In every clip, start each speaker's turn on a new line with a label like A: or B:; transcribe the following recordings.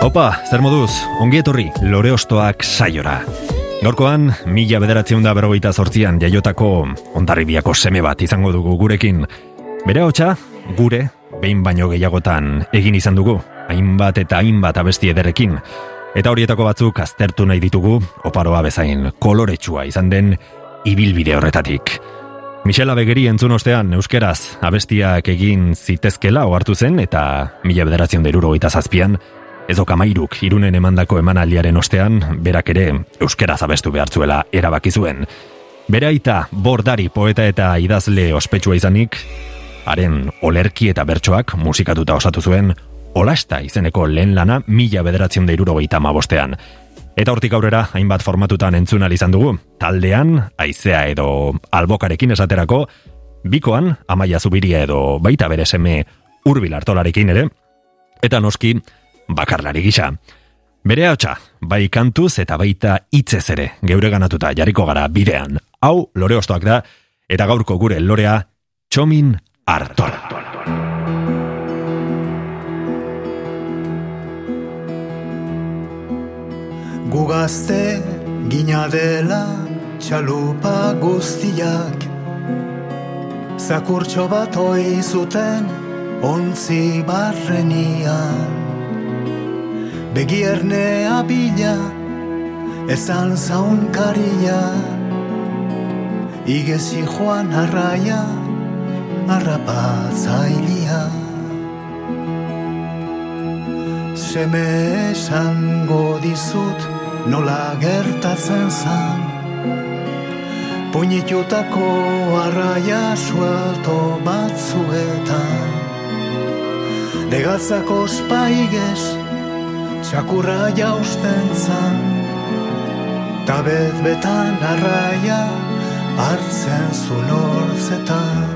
A: Opa, zer moduz, ongi etorri, lore ostoak saiora. Gaurkoan, mila bederatzen da berrogeita zortzian jaiotako ondarribiako seme bat izango dugu gurekin. Bere hotxa, gure, behin baino gehiagotan egin izan dugu, hainbat eta hainbat abesti ederekin. Eta horietako batzuk aztertu nahi ditugu, oparoa bezain koloretsua izan den ibilbide horretatik. Michela Begeri entzun ostean euskeraz abestiak egin zitezkela ohartu zen eta mila bederatzen deruro zazpian, ezo kamairuk irunen emandako emanaldiaren ostean, berak ere euskeraz abestu behartzuela erabaki zuen. Bere aita bordari poeta eta idazle ospetsua izanik, haren olerki eta bertsoak musikatuta osatu zuen Olasta izeneko lehen lana mila bederatzen da irurogeita bostean. Eta hortik aurrera, hainbat formatutan entzun izan dugu, taldean, aizea edo albokarekin esaterako, bikoan, amaia zubiria edo baita bere seme urbil hartolarekin ere, eta noski, bakarlari gisa. Bere hautsa, bai kantuz eta baita hitzez ere, geure ganatuta jarriko gara bidean. Hau, lore ostoak da, eta gaurko gure lorea, txomin hartola.
B: Gugazte gina dela txalupa guztiak Zakurtxo bat hoi zuten ontzi barrenian Begiernea bila ezan zaunkaria Igezi joan arraia arrapatzailia Seme esango dizut nola gertatzen zan Puñitutako arraia suelto batzuetan. Legatzako spaigez txakurra jausten zan Tabet betan arraia hartzen zulortzetan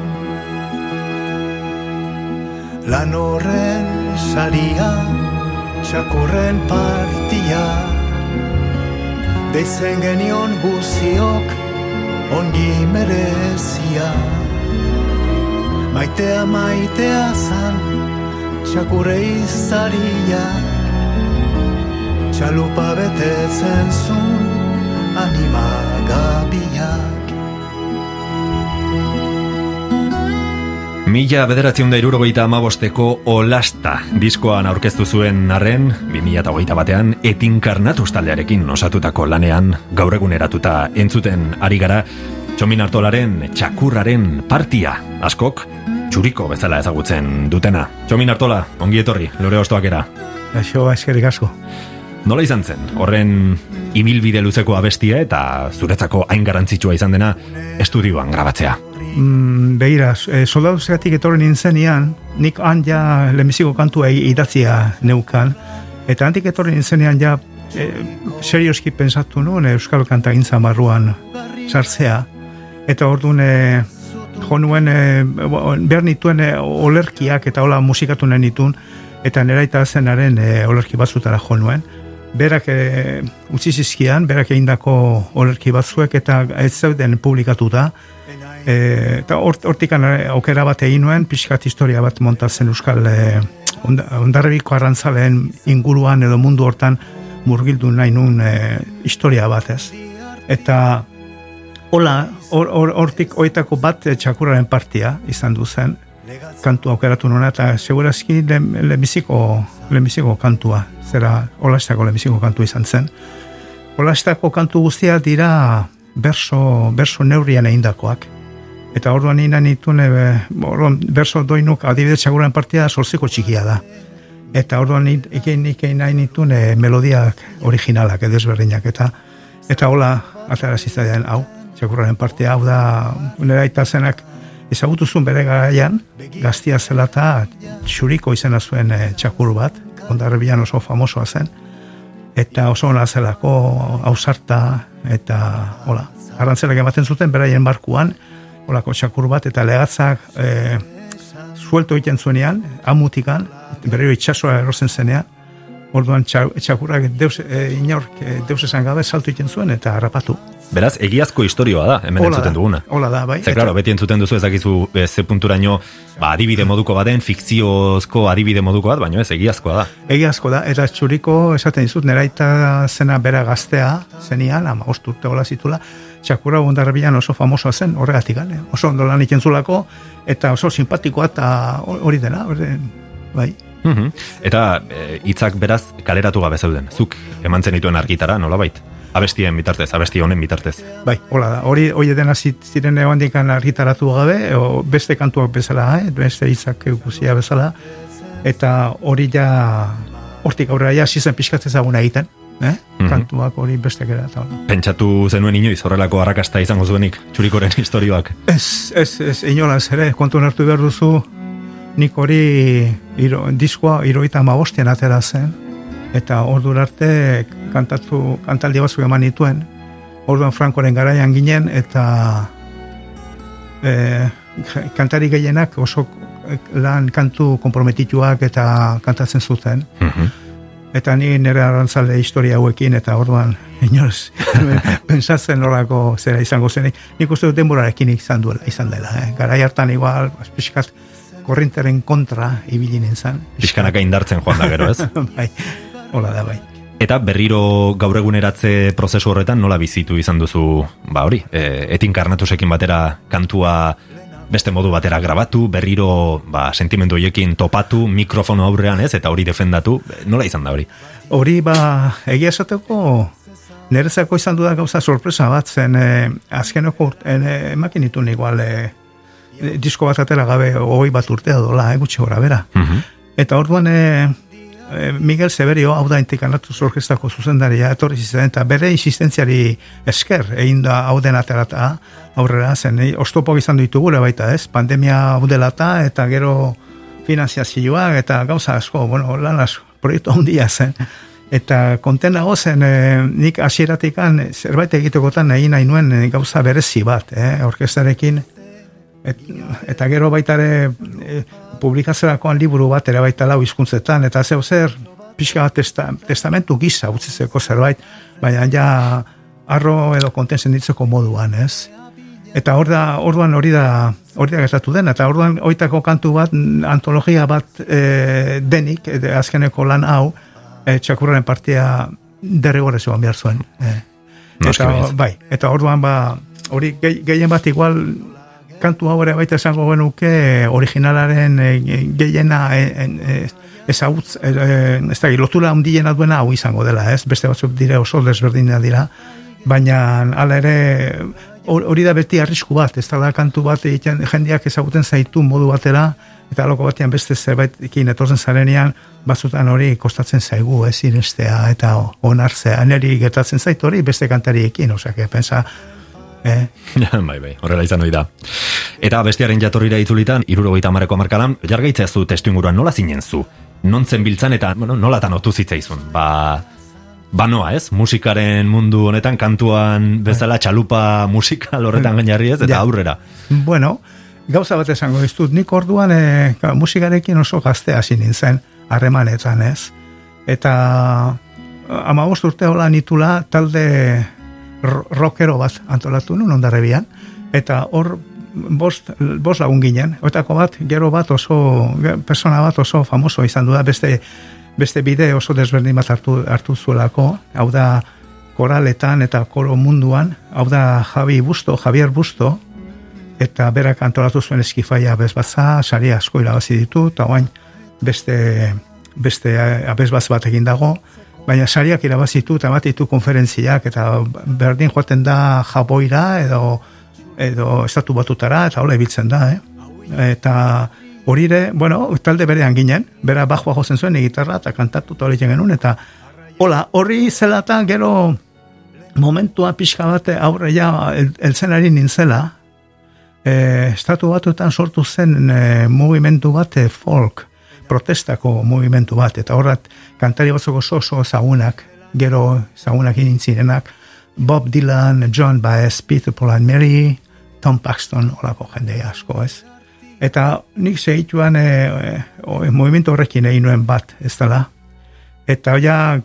B: Lan horren saria txakurren partia. Deitzen genion guziok ongi merezia. Maitea maitea zan txakure izaria Txalupa betetzen zun anima gabiak
A: Mila bederatzen da irurogeita amabosteko Olasta diskoan aurkeztu zuen arren, 2008 batean etinkarnatuz taldearekin osatutako lanean gaur eguneratuta entzuten ari gara Txomin Artolaren txakurraren partia askok txuriko bezala ezagutzen dutena. Txomin Artola, ongi etorri, lore ostoak era.
C: Aixo, eskerik asko.
A: Nola izan zen, horren ibilbide luzeko abestia eta zuretzako hain garantzitsua izan dena estudioan grabatzea.
C: Mm, behira, e, soldadu zeratik etorren nintzenian, nik han ja lemiziko kantua idatzia neukan, eta antik etorren nintzenean ja e, serioski pensatu nuen Euskal Kanta gintza marruan sartzea, eta orduan e, jo nuen e, behar nituen e, olerkiak eta hola musikatu nahi nituen, eta nera eta zenaren e, olerki batzutara jo nuen. Berak e, utzi zizkian, berak egindako olerki batzuek eta ez zeuden publikatuta, E, eta hortik aukera bat egin nuen, pixkat historia bat montatzen euskal e, ondarrebiko arrantzaleen inguruan edo mundu hortan murgildu nahi nuen e, historia bat ez. Eta hola, hortik or, oitako bat txakuraren partia izan du zen, kantu aukeratu nuen, eta segurazki lemiziko, lemiziko kantua, zera holastako lemiziko kantu izan zen. Holastako kantu guztia dira berso, berso neurrian egindakoak. Eta orduan nina nituen, e, orduan, berso doinuk adibidez txaguran partia solziko txikia da. Eta orduan ikein ikein nahi nituen e, melodiak originalak, edezberdinak, eta eta hola, atara zizaidan, hau, txakurraren partia, hau da, nera itazenak, ezagutu zuen bere garaian, gaztia zela eta txuriko izena zuen e, txakur bat, ondarribian oso famosoa zen, eta oso ona zelako ausarta, eta, hola, arrantzelak ematen zuten, beraien barkuan, holako txakur bat, eta legatzak e, suelto egiten zuenean, amutikan, berriro itxasoa errozen zenean, orduan txakurrak deus, e, inork e, deus esan gabe salto egiten zuen, eta harrapatu.
A: Beraz, egiazko historioa da, hemen
C: Hola
A: entzuten
C: da,
A: duguna.
C: Hola da, bai.
A: Ze, claro, beti entzuten duzu ezakizu e, ze punturaino, ba, adibide moduko baden, fikziozko adibide moduko bat, baina ez, egiazkoa da.
C: Egiazko da, eta txuriko esaten dizut, neraita zena bera gaztea, zenian, ama urte hola zitula, txakurra bondarbian oso famosoa zen, horregatik, eh? oso ondo lan ikentzulako, eta oso simpatikoa, eta hori dena, bai.
A: Mhm. Eta e, hitzak beraz kaleratu gabe zeuden. Zuk eman zenituen argitara, nolabait? Abestien bitartez, abesti honen bitartez.
C: Bai, hola da. Hori hori dena zit- ziren egondikan argitaratu gabe, o beste kantuak bezala, eh? beste hitzak ikusia bezala, eta hori ja hortik aurrera ja hasi zen pixkat ezaguna egiten, eh?
A: Mhm.
C: kantuak hori beste gara eta.
A: Pentsatu zenuen inoiz horrelako arrakasta izango zuenik, txurikoren historioak.
C: Ez, ez, ez, inolaz ere, kontu hartu behar duzu, nik hori iro, diskoa iroita amabostian atera zen, eta ordu arte kantatu, kantaldi batzuk eman nituen, orduan Frankoren garaian ginen, eta e, kantari gehienak oso lan kantu komprometituak eta kantatzen zuten,
A: Mhm.
C: eta ni nire arrantzale historia hauekin, eta orduan, inoz, pensatzen horako zera izango zenik. Nik uste dut denborarekin izan duela, izan dela. Eh? Garai hartan igual, pixkat, korrinteren kontra ibili nintzen.
A: Pixkanaka indartzen joan da gero, ez?
C: bai, hola da, bai.
A: Eta berriro gaur eguneratze prozesu horretan nola bizitu izan duzu, ba hori, e, etin karnatusekin batera kantua beste modu batera grabatu, berriro ba, sentimendu hoiekin topatu, mikrofono aurrean ez, eta hori defendatu, nola izan da hori?
C: Hori ba, egia esateko, nerezako izan duda gauza sorpresa bat, zen eh, azkeneko urte, eh, emakin ditun igual, eh, disko bat atera gabe, hoi bat urtea dola, eh, gutxi gora bera.
A: Mhm.
C: Eta orduan e, e, Miguel Severio, hau da intikanatu orkestako zuzendaria, etorri zizen, eta bere insistentziari esker, egin da hau den aterata aurrera, zen, e, oztopok izan ditugure baita ez, pandemia hau eta gero finanziazioak, eta gauza asko, bueno, lan asko, proiektu handia zen. Eta konten nago zen, e, nik hasieratikan zerbait egitekotan nahi nahi nuen gauza berezi bat, eh, orkestarekin, Et, eta gero baita ere e, publikatzerakoan liburu bat ere baita lau hizkuntzetan eta zeu zer pixka bat testa, testamentu gisa utzitzeko zerbait, baina ja arro edo konten senditzeko moduan, ez? Eta hor da, orduan hori da hori da gertatu den, eta orduan oitako kantu bat, antologia bat e, denik, e, azkeneko lan hau, e, txakurraren partia derrigorez egon behar zuen. E. Eta, bai, eta orduan ba, hori gehi- gehien bat igual kantu hau ere baita esango genuke originalaren e, gehiena ezagutz, e, e, ez da, lotura handiena duena hau izango dela, ez? Beste batzuk dire oso desberdina dira, baina hala ere hor- hori da beti arrisku bat, ez da kantu bat egiten jendeak ezaguten zaitu modu batera, eta aloko batean beste zerbaitekin etortzen zarenean, batzutan hori kostatzen zaigu, ez irestea eta onartzea, neri gertatzen zaitu hori beste kantariekin, osea, pensa, eh,
A: bai, bai, horrela izan ohi da. Eta bestiaren jatorrira itzulitan, irurogeita mareko markadan, jargaitzea zu testu inguruan nola zinen zu? Non zen biltzan eta bueno, nolatan otu zitzaizun? Ba, ba noa ez, musikaren mundu honetan, kantuan bezala txalupa musikal horretan gainarri ez, eta
C: Ja.
A: aurrera.
C: Bueno, gauza bat esango dizut, nik orduan e, musikarekin oso gazte hasi nintzen, harremanetan ez. Eta ama urte hola nitula talde rockero bat antolatu nun ondarrebian, eta hor bost, bost lagun ginen, oetako bat, gero bat oso, persona bat oso famoso izan du da, beste, beste bide oso desberdin bat hartu, hartu zuelako, hau da koraletan eta koro munduan, hau da Javi Busto, Javier Busto, eta berak antolatu zuen eskifaia bezbatza, sari asko irabazi ditu, eta oain beste, beste abezbatz bat egin dago, baina sariak irabazitu eta bat ditu konferentziak, eta berdin joaten da jaboira, edo, edo estatu batutara, eta hola ibiltzen da, eh? Eta hori ere, bueno, talde berean ginen, bera bajua jozen zuen, gitarra eta kantatu eta hori genuen, eta hola, horri zelata gero momentua pixka bat aurre ja el, elzenari nintzela, e, estatu batuetan sortu zen e, mugimendu bat e, folk protestako movimentu bat, eta horret kantari batzuk oso oso zagunak, gero zagunak zirenak, Bob Dylan, John Baez, Peter Paul and Mary, Tom Paxton, olako jende asko, ez? Eta nik zehituan e, e, movimentu horrekin egin nuen bat, ez dela. Eta ja,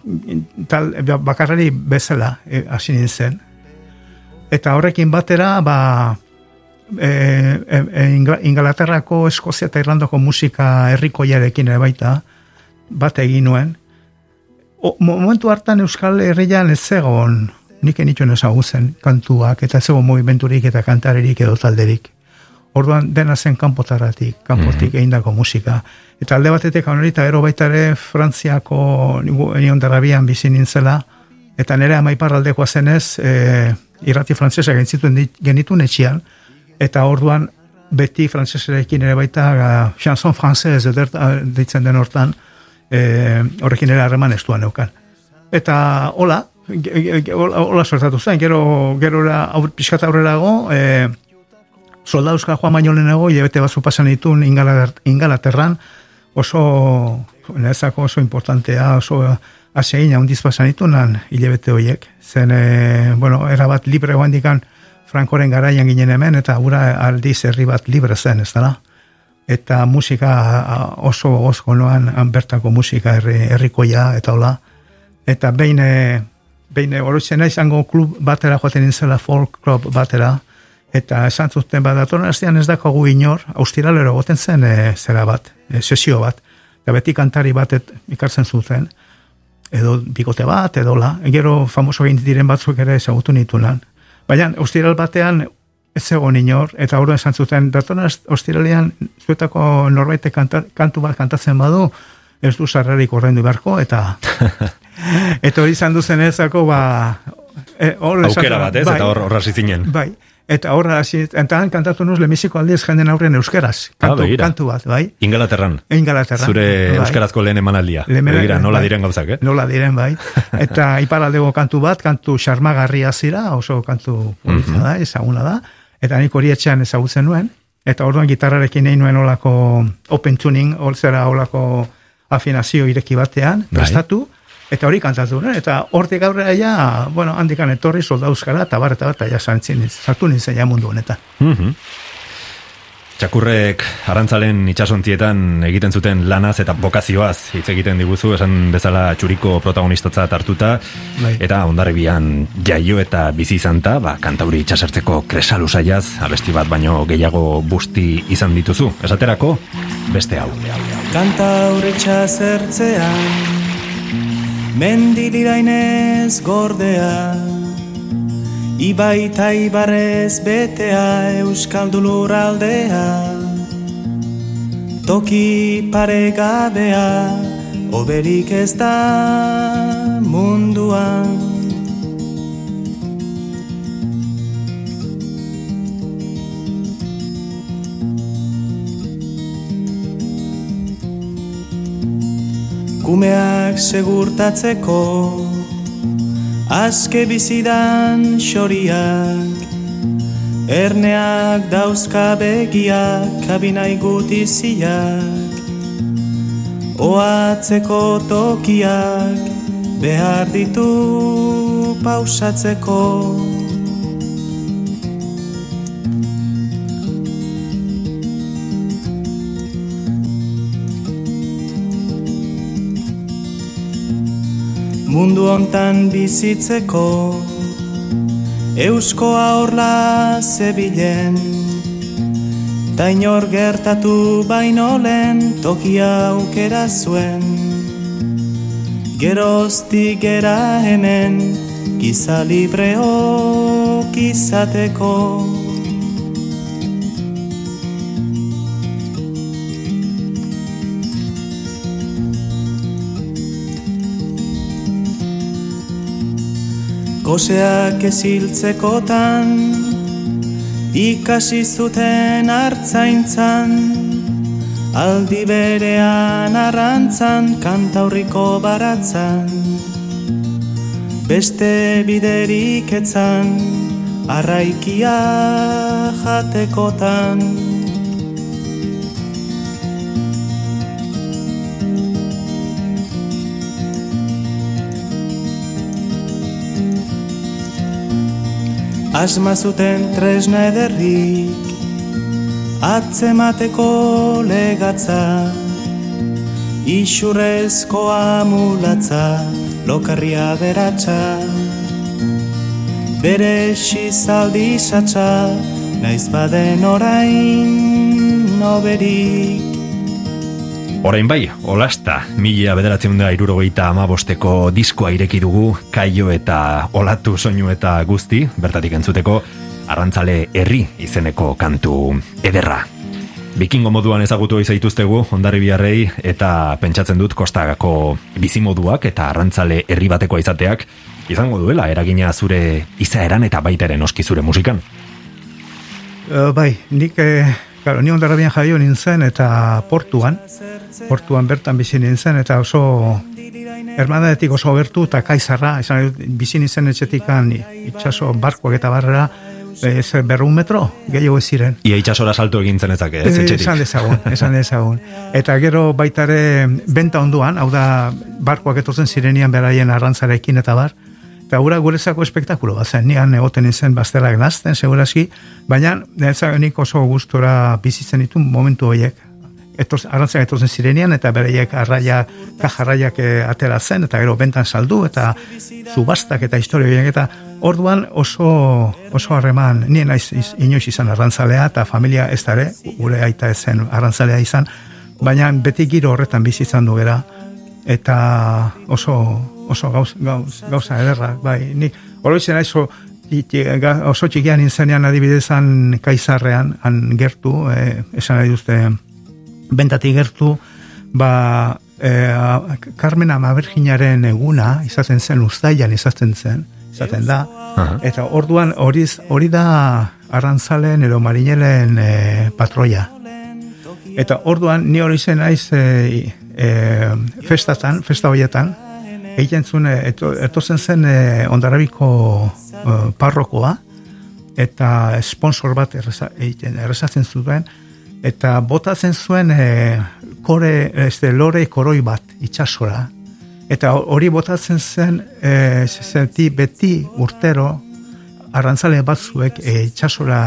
C: tal, bakarrari bezala e, hasi nintzen. Eta horrekin batera, ba, e, e, e Ingalaterrako, Eskozia eta Irlandoko musika herrikoiarekin ere baita, bat egin nuen. O, momentu hartan Euskal Herrian ez zegoen, nik enituen ezagutzen kantuak, eta zegoen movimenturik eta kantarerik edo talderik. Orduan dena zen kanpotaratik, kanpotik mm -hmm. musika. Eta alde batetek honorita ero baita ere Frantziako nion darabian bizi nintzela, eta nire amaiparraldekoa zenez, e, irrati frantzesa gentzituen genitun etxian, eta orduan beti frantzesarekin ere baita uh, chanson frantzez edert ditzen den hortan e, horrekin ere harreman estuan neukan. Eta hola, hola sortatu zen, gero, gero aur, pixkat aurrerago, e, soldauzka joan baino lehenago, hilabete batzu pasan ditun ingalaterran, oso, nezako oso importantea, oso asein, handiz pasan ditunan hilabete horiek. Zen, e, bueno, erabat libre joan dikan Frankoren garaian ginen hemen, eta gura aldiz herri bat libre zen, ez dara? Eta musika oso gozko noan, bertako musika herri, herrikoia, eta hola. Eta behin, e, behin oroitzen izango klub batera joaten nintzela, folk club batera, eta esan zuten bat, datorren ez dakogu inor, austiralero goten zen e, zera bat, e, sesio bat, eta beti kantari bat ikartzen zuten, edo bikote bat, edo la, gero famoso egin diren batzuk ere ezagutu nitu. Baina, austiral batean, ez zegoen inor, eta hori esan zuten, datorren austiralean, zuetako norbait kantu bat kantatzen badu, ez du sarrarik orrendu beharko, eta eta hori izan duzen ezako, ba,
A: e, Aukera bat ez, bai, eta horra zinen.
C: Bai, Eta horra, hasi, eta kantatu nuz lemiziko aldiz jenden aurren euskeraz. Ah, kantu, ah, kantu bat, bai?
A: Ingalaterran.
C: Ingalaterran.
A: Zure bai. euskarazko lehen emanaldia. Begira, nola bai. diren gauzak, eh?
C: Nola diren, bai. Eta iparaldego kantu bat, kantu xarmagarria zira, oso kantu mm da, ezaguna da. Eta nik hori etxean ezagutzen nuen. Eta orduan gitarrarekin egin nuen olako open tuning, olzera olako afinazio ireki batean, bai. Eta hori kantatu, ne? eta hortik aurrera ja, bueno, handikan etorri soldauzkara, eta bar, eta bar, eta ja zantzin, zartu nintzen ja mundu honetan.
A: Mm Txakurrek arantzalen itxasontzietan egiten zuten lanaz eta bokazioaz hitz egiten diguzu, esan bezala txuriko protagonistatza hartuta bai. eta ondarribian jaio eta bizi izanta, ba, kantauri itxasertzeko kresalu saiaz, abesti bat baino gehiago busti izan dituzu. Esaterako, beste hau.
D: Kantauri itxasertzean mendilirainez gordea Ibai eta ibarrez betea euskaldulur aldea. Toki paregabea oberik ez da munduan Kumeak segurtatzeko Azke bizidan xoriak Erneak dauzka begiak Kabinai gutiziak Oatzeko tokiak Behar ditu pausatzeko mundu hontan bizitzeko Euskoa horla zebilen. Ta inor gertatu baino lehen tokia aukera zuen. Geroztik gera hemen giza libreok izateko Goseak eziltzekotan Ikasi zuten hartzaintzan Aldi berean arrantzan Kantaurriko baratzan. Beste biderik etzan Arraikia jatekotan Asma zuten tresna ederrik Atzemateko legatza Isurrezko amulatza Lokarria beratza. Bere xizaldi satza Naiz baden orain noberik
A: Orain bai, olasta, mila bederatzen da irurogeita amabosteko diskoa ireki dugu, kaio eta olatu soinu eta guzti, bertatik entzuteko, arrantzale herri izeneko kantu ederra. Bikingo moduan ezagutu izaituztegu, ondari biharrei, eta pentsatzen dut kostagako bizimoduak eta arrantzale herri bateko izateak, izango duela, eragina zure izaeran eta baitaren oski zure musikan.
C: Uh, bai, nik, eh, claro, ni ondarrabian jaio nintzen eta portuan, portuan bertan bizi nintzen eta oso hermanadetik oso bertu eta kaizarra, dut, bizi nintzen etxetikan itxaso barkoak eta barrera, ez berrun metro, gehiago ez ziren.
A: Ia itxasora salto egin zen ezak, ez
C: Eh,
A: etxetik.
C: Esan dezagun, esan dezagun. Eta gero baitare benta onduan, hau da barkoak etortzen zirenian beraien arrantzarekin eta bar, eta gura gurezako espektakulo bat zen, nian egoten izen bazterak nazten, segurazki, baina nik oso gustora bizitzen ditu momentu horiek, etorz, arrantzak etortzen zirenian, eta beraiek arraia, kajarraiak eh, atera zen, eta gero bentan saldu, eta subastak eta historia horiek, eta orduan oso, oso harreman, nien naiz iz- inoiz izan arrantzalea, eta familia ez da ere, gure aita ez zen arrantzalea izan, baina beti giro horretan bizi izan du gera, eta oso, oso gauz, gauz, gauza ederra, bai, nik oroitzen naiz oso, txikian izenean adibidezan kaizarrean, han gertu, eh, esan nahi duzte, bentatik gertu, ba, eh, Carmen Amaberginaren eguna, izaten zen, ustailan izaten zen, izaten da,
A: Aha.
C: eta orduan hori hori da arrantzalen edo marinelen eh, patroia. Eta orduan ni hori zen naiz e, e, festatan, festa horietan, egiten zuen, e, eto, etozen zen e, ondarabiko e, parrokoa, eta sponsor bat erreza, egiten, errezatzen zuen, eta botatzen zuen e, kore, este, lore koroi bat itxasora. Eta hori botatzen zen, e, zeti beti urtero, arrantzale batzuek e, itxasora,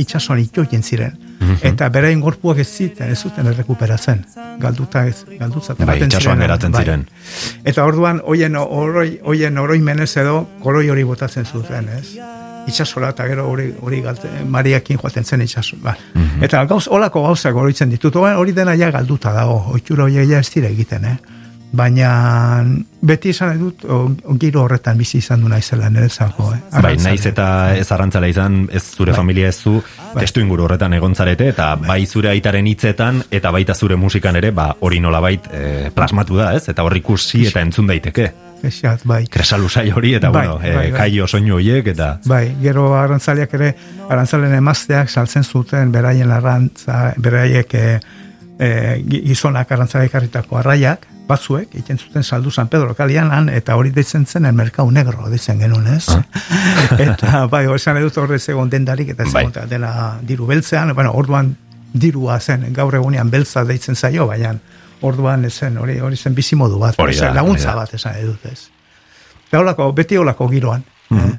C: itxasoan itoien ziren. Eta berain gorpuak ez ziten, ez zuten errekuperatzen. Galduta ez, galdutzat
A: Bai,
C: ziren,
A: geratzen
C: bai.
A: ziren.
C: Eta orduan, hoien oroi, hoien oroimenez edo, koroi hori botatzen zuten, ez? Itxasola eta gero hori, hori galte, mariakin joaten zen itxaso. Ba. Eta gauz, olako gauzak oroitzen ditut, hori dena ja galduta dago, oitxura hori ja ez dira egiten, eh? Baina beti esan nahi dut, o, giro horretan bizi izan du naizela niretzako, eh?
A: Bai,
C: Arrantzale.
A: naiz eta ez arrantzala izan, ez zure familia ez zu, testu inguru horretan egontzarete, eta bai zure aitaren hitzetan, eta baita zure musikan ere, ba, hori nolabait eh, plasmatu da, ez? Eta hor ikusi eta entzun daiteke.
C: Pexat, bai.
A: Kresalusai hori, eta
C: Bai,
A: bueno,
C: bai,
A: eh,
C: bai.
A: kaio soinu horiek, eta...
C: Bai, gero arrantzaleak ere, arrantzalen emazteak saltzen zuten beraien arrantza, beraiek e, e, gizonak arrantzaleak harritako arraiak, batzuek, egiten zuten saldu San Pedro kalian han, eta hori deitzen zen el merkau negro, deitzen genuen, ez? eta bai, esan edut horrez egon dendarik, eta
A: Bai.
C: egon dena diru beltzean, bueno, orduan dirua zen, gaur egunean beltza deitzen zaio, baina orduan zen, hori, hori zen bizimodu bat,
A: Hori da,
C: laguntza
A: hori da.
C: bat esan edut, ez? Eta holako, beti holako giroan. eh?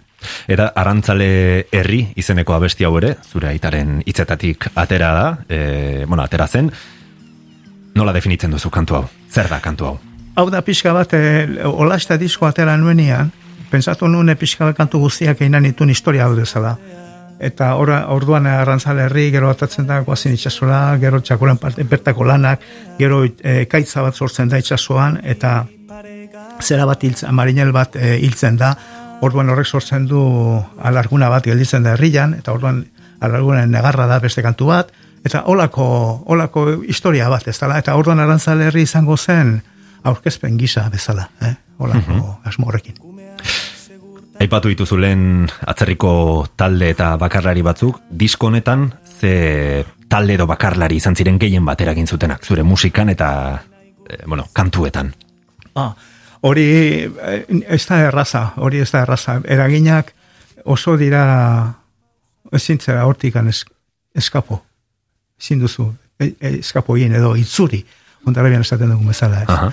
A: Eta arantzale herri izeneko abesti hau ere, zure aitaren hitzetatik atera da, e, bueno, atera zen, nola definitzen duzu kantu hau? Zer da kantu hau?
C: Hau da pixka bat, e, olasta disko atera nuenian, pensatu nuen e, pixka bat kantu guztiak einan itun historia hau dezala. Eta ora, orduan arrantzale herri, gero atatzen da guazin itxasola, gero txakuren parte, bertako lanak, gero e, kaitza bat sortzen da itxasoan, eta zera bat hiltzen, marinel bat e, hiltzen da, orduan horrek sortzen du alarguna bat gelditzen da herrian, eta orduan alargunen negarra da beste kantu bat, eta olako, olako historia bat, ez dala, eta orduan arantzale herri izango zen aurkezpen gisa bezala, eh? olako asmo horrekin.
A: Aipatu dituzu lehen atzerriko talde eta bakarlari batzuk, disko honetan ze talde edo bakarlari izan ziren gehien bat eragin zutenak, zure musikan eta, e, bueno, kantuetan.
C: Ah, hori eh, ez da erraza, hori ez da erraza. Eraginak oso dira ezin zera hortikan es, eskapo. Ezin duzu, e, e, eskapo egin edo itzuri. Ondarabian esaten dugu bezala. Ez.
A: Aha.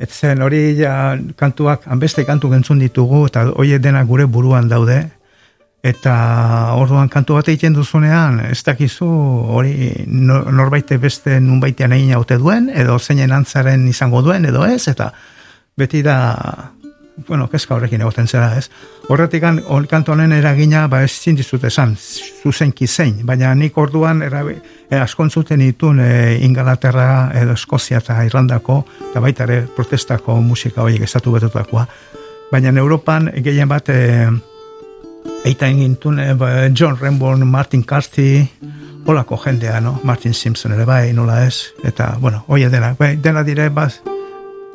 C: Ez zen hori ja kantuak, hanbeste kantu gentzun ditugu, eta horiek denak gure buruan daude, eta orduan kantu bat egiten duzunean, ez dakizu hori no- norbaite beste nunbaitean egin haute duen, edo zeinen antzaren izango duen, edo ez, eta beti da, bueno, kezka horrekin egoten zera, ez? Horretik kantu honen eragina, ba ez zindizut esan, zuzenki zein, baina nik orduan erabi, e, askontzuten ditun e, Ingalaterra edo Eskozia eta Irlandako, eta baita ere protestako musika horiek estatu betutakoa. Baina Europan gehien bat e, Eita egintun eh, ba, John Renborn, Martin Carthy, holako jendea, no? Martin Simpson ere bai, nola ez, eta, bueno, oie dena, bai, dena dire, baz,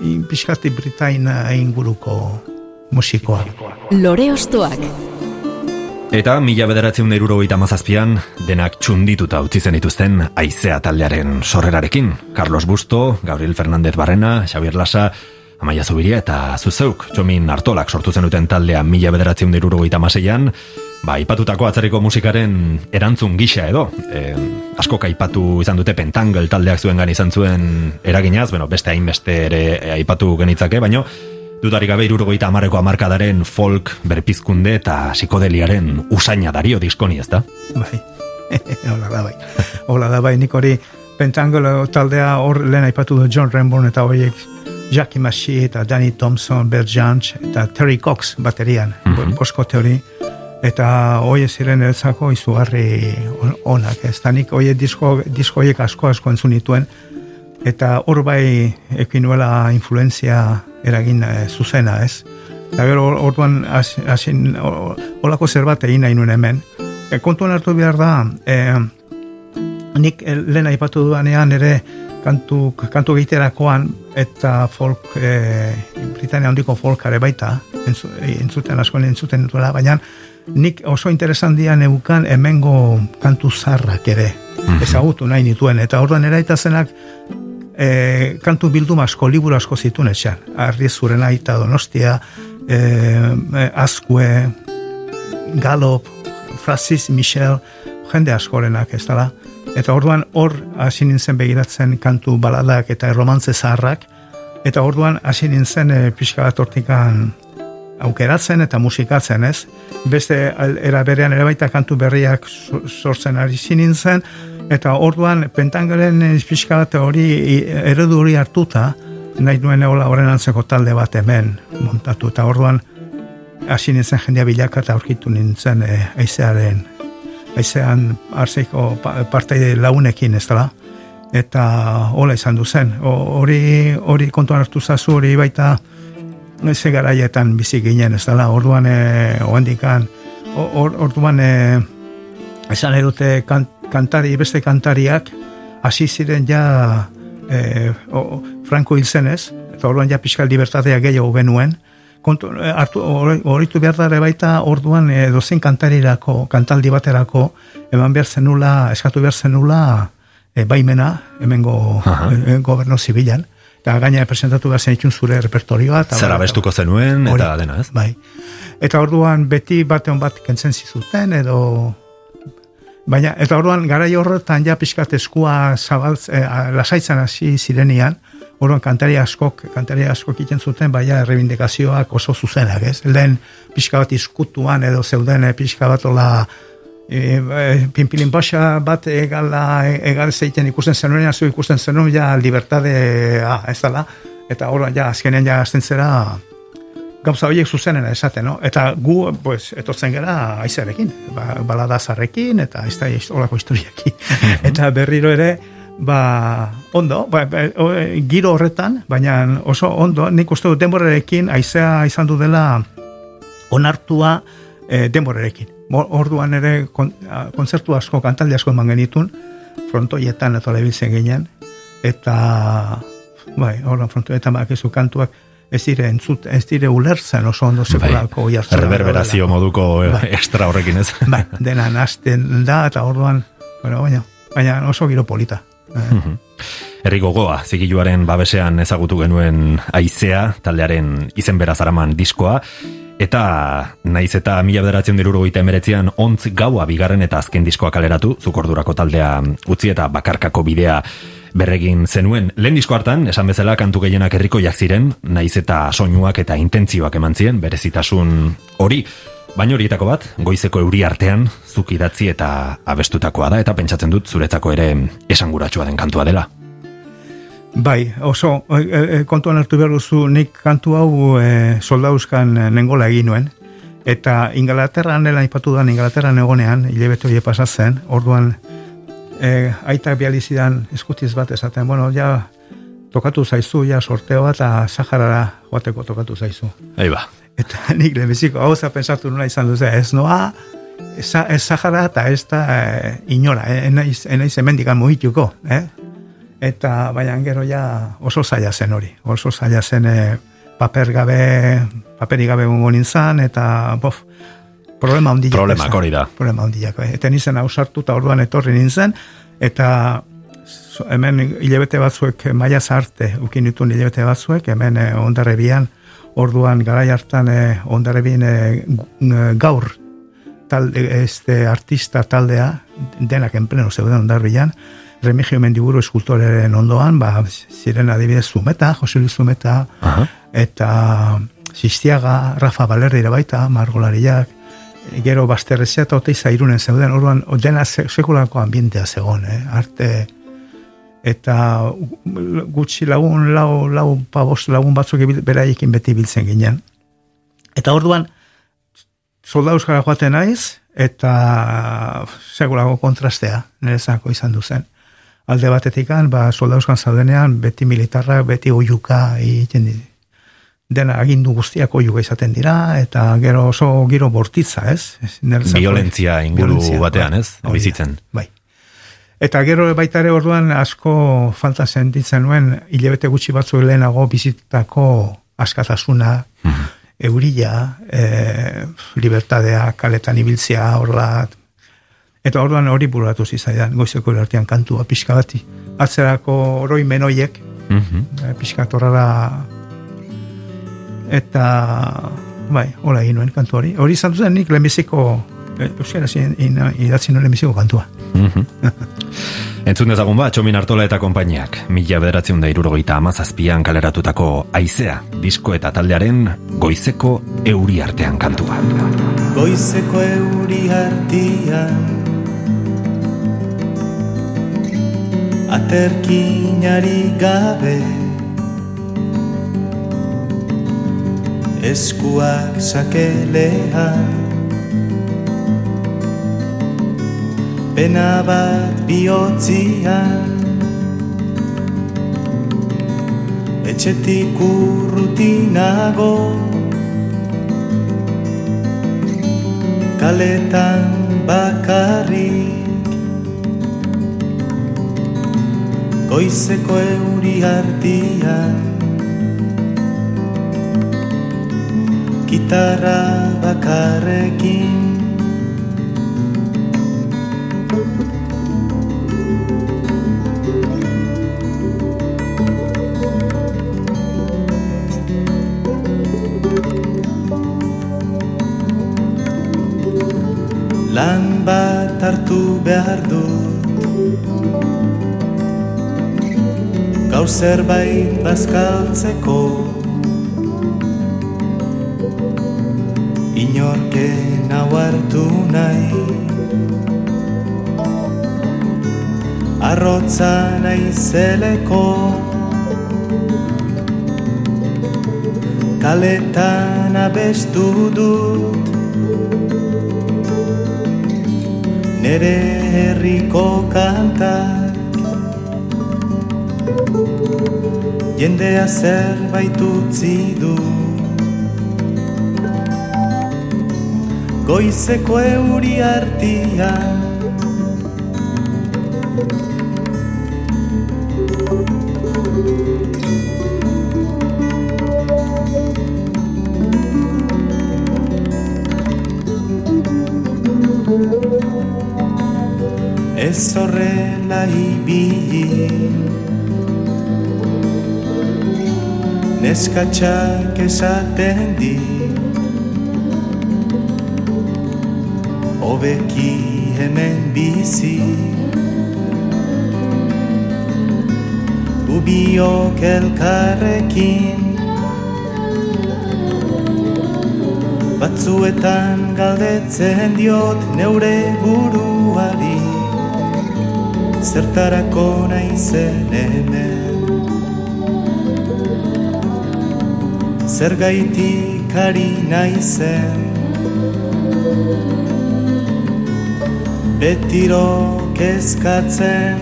C: in, pixkati Britaina inguruko musikoa.
E: Lore Ostoak.
A: Eta mila bederatzen deruro mazazpian, denak txundituta utzi zen dituzten aizea taldearen sorrerarekin. Carlos Busto, Gabriel Fernández Barrena, Xavier Lasa, Amaia Zubiria eta Zuzeuk, Txomin Artolak sortu zenuten taldea mila bederatzen deruro maseian, ba, ipatutako atzerriko musikaren erantzun gisa edo, e, asko kaipatu izan dute pentangel taldeak zuen gan izan zuen eraginaz, bueno, beste hainbeste ere aipatu genitzake, baino, Dudarik gabe irurogeita amarreko amarkadaren folk berpizkunde eta psikodeliaren usaina dario diskoni, ezta?
C: Bai, hola da bai. Hola da bai, nik hori Pentangolo taldea hor lehen aipatu du John Renborn eta horiek Jackie Mashi eta Danny Thompson, Bert Jansch eta Terry Cox baterian, mm -hmm. bosko teori eta hoi ziren elzako izugarri on- onak, ez da nik hoi disko, disko horiek asko asko entzun nituen eta hor bai ekin nuela influenzia eragin eh, zuzena, ez? Eta gero or- orduan has- hasin olako zerbait egin nahi nuen hemen. E, kontuan hartu behar da, e, nik eh, lehen aipatu dudanean ere kantu, kantu egiterakoan eta folk, e, Britania handiko folkare baita, entzu, entzuten asko entzuten duela, baina nik oso interesantia neukan hemengo kantu zarrak ere, ezagutu nahi nituen, eta orduan eraita zenak e, kantu bilduma asko, liburu asko zituen etxean. Arri zuren aita donostia, e, Azkue, Galop, Francis Michel, jende askorenak ez dela. Eta orduan hor hasi nintzen begiratzen kantu baladak eta romantze zaharrak, eta orduan hasi nintzen e, pixka bat hortikan aukeratzen eta musikatzen, ez? Beste era berean ere baita kantu berriak so- sortzen ari nintzen, eta orduan pentangelen eh, pixka bat hori eredu hori hartuta, nahi nuen egola horren antzeko talde bat hemen montatu, eta orduan hasi nintzen jendea bilaka eta aurkitu nintzen e, aizearen, aizean arzeiko pa, partai launekin, ez dela? Eta hola izan du zen. O- Hori hori kontuan hartu zazu hori baita ze garaietan bizi ginen, ez dela, orduan e, oendikan, or, orduan e, esan nahi dute kan, kantari, beste kantariak, hasi ziren ja e, o, Franco hil zenez, eta orduan ja pixka libertatea gehiago genuen, kontu, hartu, hori- horitu behar da ere baita orduan e, dozen kantarirako, kantaldi baterako, eman behar zenula, eskatu behar zenula e, baimena, hemengo
A: Aha.
C: e, goberno zibilan, eta gaina presentatu behar zenitun zure repertorioa. eta
A: Zer
C: bar-
A: abestuko zenuen eta
C: Hori,
A: dena, ez?
C: Bai. Eta orduan beti batean bat kentzen zizuten edo baina eta orduan garai horretan ja pixkat eskua zabaltz eh, lasaitzen hasi zirenian orduan kantari askok kantari askok egiten zuten baina errebindikazioak oso zuzenak, ez? Lehen pixka bat iskutuan edo zeuden eh, pixka bat ola e, e, pinpilin basa bat egala egal zeiten ikusten zenuen zu ikusten zenuen ja libertadea ez dela eta orduan ja azkenean ja azten zera gauza horiek zuzenena esaten, no? Eta gu, pues, etortzen gara aizarekin, ba, baladazarrekin, eta ez da olako historiakin. eta berriro ere, ba, ondo, ba, ba, e, giro horretan, baina oso ondo, nik uste dut denborarekin aizea izan du dela onartua e, denborarekin. Orduan ere kon, a, kontzertu asko, kantaldi asko eman genitun, frontoietan eta lebiltzen ginen, eta bai, orduan frontoietan bakizu kantuak ez dire entzut, ez dire ulertzen oso ondo sekulako bai,
A: Reverberazio moduko eh,
C: Bai.
A: extra horrekin, ez?
C: Bai, dena nazten da, eta orduan, bueno, baina, baina oso giro polita. Eh,
A: Herri gogoa, zigiluaren babesean ezagutu genuen aizea, taldearen izen beraz araman diskoa, eta naiz eta mila bederatzen dirurogeita emeretzean ontz gaua bigarren eta azken diskoa kaleratu, zukordurako taldea utzi eta bakarkako bidea berregin zenuen. Lehen disko hartan, esan bezala kantu gehienak herrikoiak ziren, naiz eta soinuak eta intentzioak eman ziren, berezitasun hori. Baina horietako bat, goizeko euri artean, zuk idatzi eta abestutakoa da, eta pentsatzen dut zuretzako ere esanguratsua den kantua dela.
C: Bai, oso, e, e, kontuan hartu behar duzu, nik kantu hau e, soldauzkan nengola egin nuen, eta Ingalaterran dela ipatu da, Ingalaterran egonean, hilebete hori pasatzen, orduan, e, aita bializidan eskutiz bat esaten, bueno, ja, tokatu zaizu, ja, sorteo bat, eta Saharara joateko tokatu zaizu.
A: Eba.
C: Eta nik lehenbiziko hau za pensatu nuna izan duze, ez noa, ez, ez Sahara eta ez da e, inora, eh? enaiz, enaiz emendikan muhituko, eh? Eta baina gero ja oso zaila zen hori, oso zaila zen e, paper gabe, paperi gabe gongo nintzen, eta bof, problema handiak.
A: Problema, hori da.
C: Problema handiak, eh? eta nintzen hausartu eta orduan etorri nintzen, eta hemen hilabete batzuek maia zarte, ukin ditun hilabete batzuek, hemen e, ondarrebian, orduan garai hartan e, ondarrebin e, gaur talde, este artista taldea denak enpleno zeuden ondarbilan Remigio Mendiburu eskultoreren ondoan ba, ziren adibidez Zumeta, Jose Luis Zumeta eta Sistiaga, Rafa Balerri ere baita, Margolariak gero Basterrezea eta Oteiza irunen zeuden orduan dena sekulako ambientea zegoen, eh? arte eta gutxi lagun, lau, lau, pabos lagun batzuk beraiekin beti biltzen ginen. Eta orduan, soldauz gara joaten naiz, eta segurako kontrastea, nerezako izan duzen. Alde batetik ba, soldauzkan zaudenean, beti militarrak, beti oiuka egiten dena agindu guztiak oiuka izaten dira, eta gero oso giro bortitza, ez?
A: Violentzia inguru batean, bai. ez? Bizitzen.
C: Bai. Eta gero baita ere orduan asko falta sentitzen nuen hilabete gutxi batzu lehenago bizitako askatasuna, mm eurila, e, libertadea, kaletan ibiltzea, horla, eta orduan hori buratu zizaidan, goizeko erartian kantua pixka bati. Atzerako oroi menoiek, mm -hmm. pixka torrara, eta, bai, hola egin nuen kantu hori. Hori izan duzen nik lehenbiziko, euskara idatzi nuen lehenbiziko kantua.
A: Mm Entzun dezagun ba, Txomin Artola eta konpainiak, mila bederatzen da irurogeita amazazpian kaleratutako aizea, disko eta taldearen goizeko euri artean kantua.
D: Goizeko euri artean Aterkinari gabe. Eskuak sakelean. Pena bat bihotzian. Etxetik urrutinago. Kaletan bakarrik Goizeko euri hartian Gitarra bakarrekin Gaur zerbait bazkaltzeko. Inorken hau nahi. Arrotza nahi zeleko. Kaletan abestu dut. Nere herriko kantak jendea zerbait utzi du. Goizeko euri artian Neskatxak esaten di. Obeki hemen bizi. Ubiok elkarrekin. Batzuetan galdetzen diot neure buruari. Zertarako naizen hemen Zer gaitik ari naizen. Betiro kezkatzen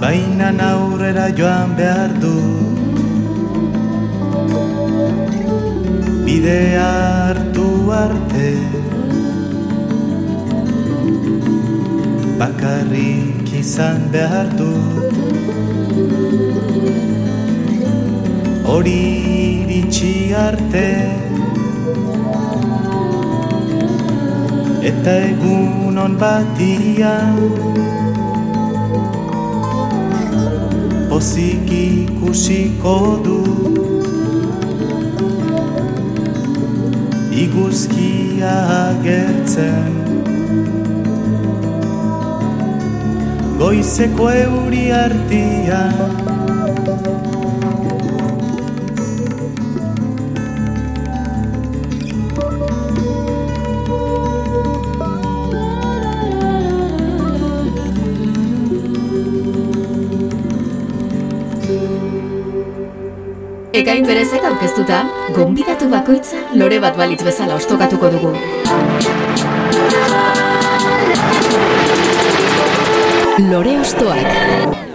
D: Baina aurrera joan behar du Bide hartu arte. Bakarrik izan behar du. Hori iritsi arte. Eta egun on batian pozik ikusiko du Iguzkia agertzen. Goizeko euri artian
E: Ekain berezek aurkeztuta, gonbidatu bakoitza lore bat balitz bezala ostokatuko dugu. Lore ostoak.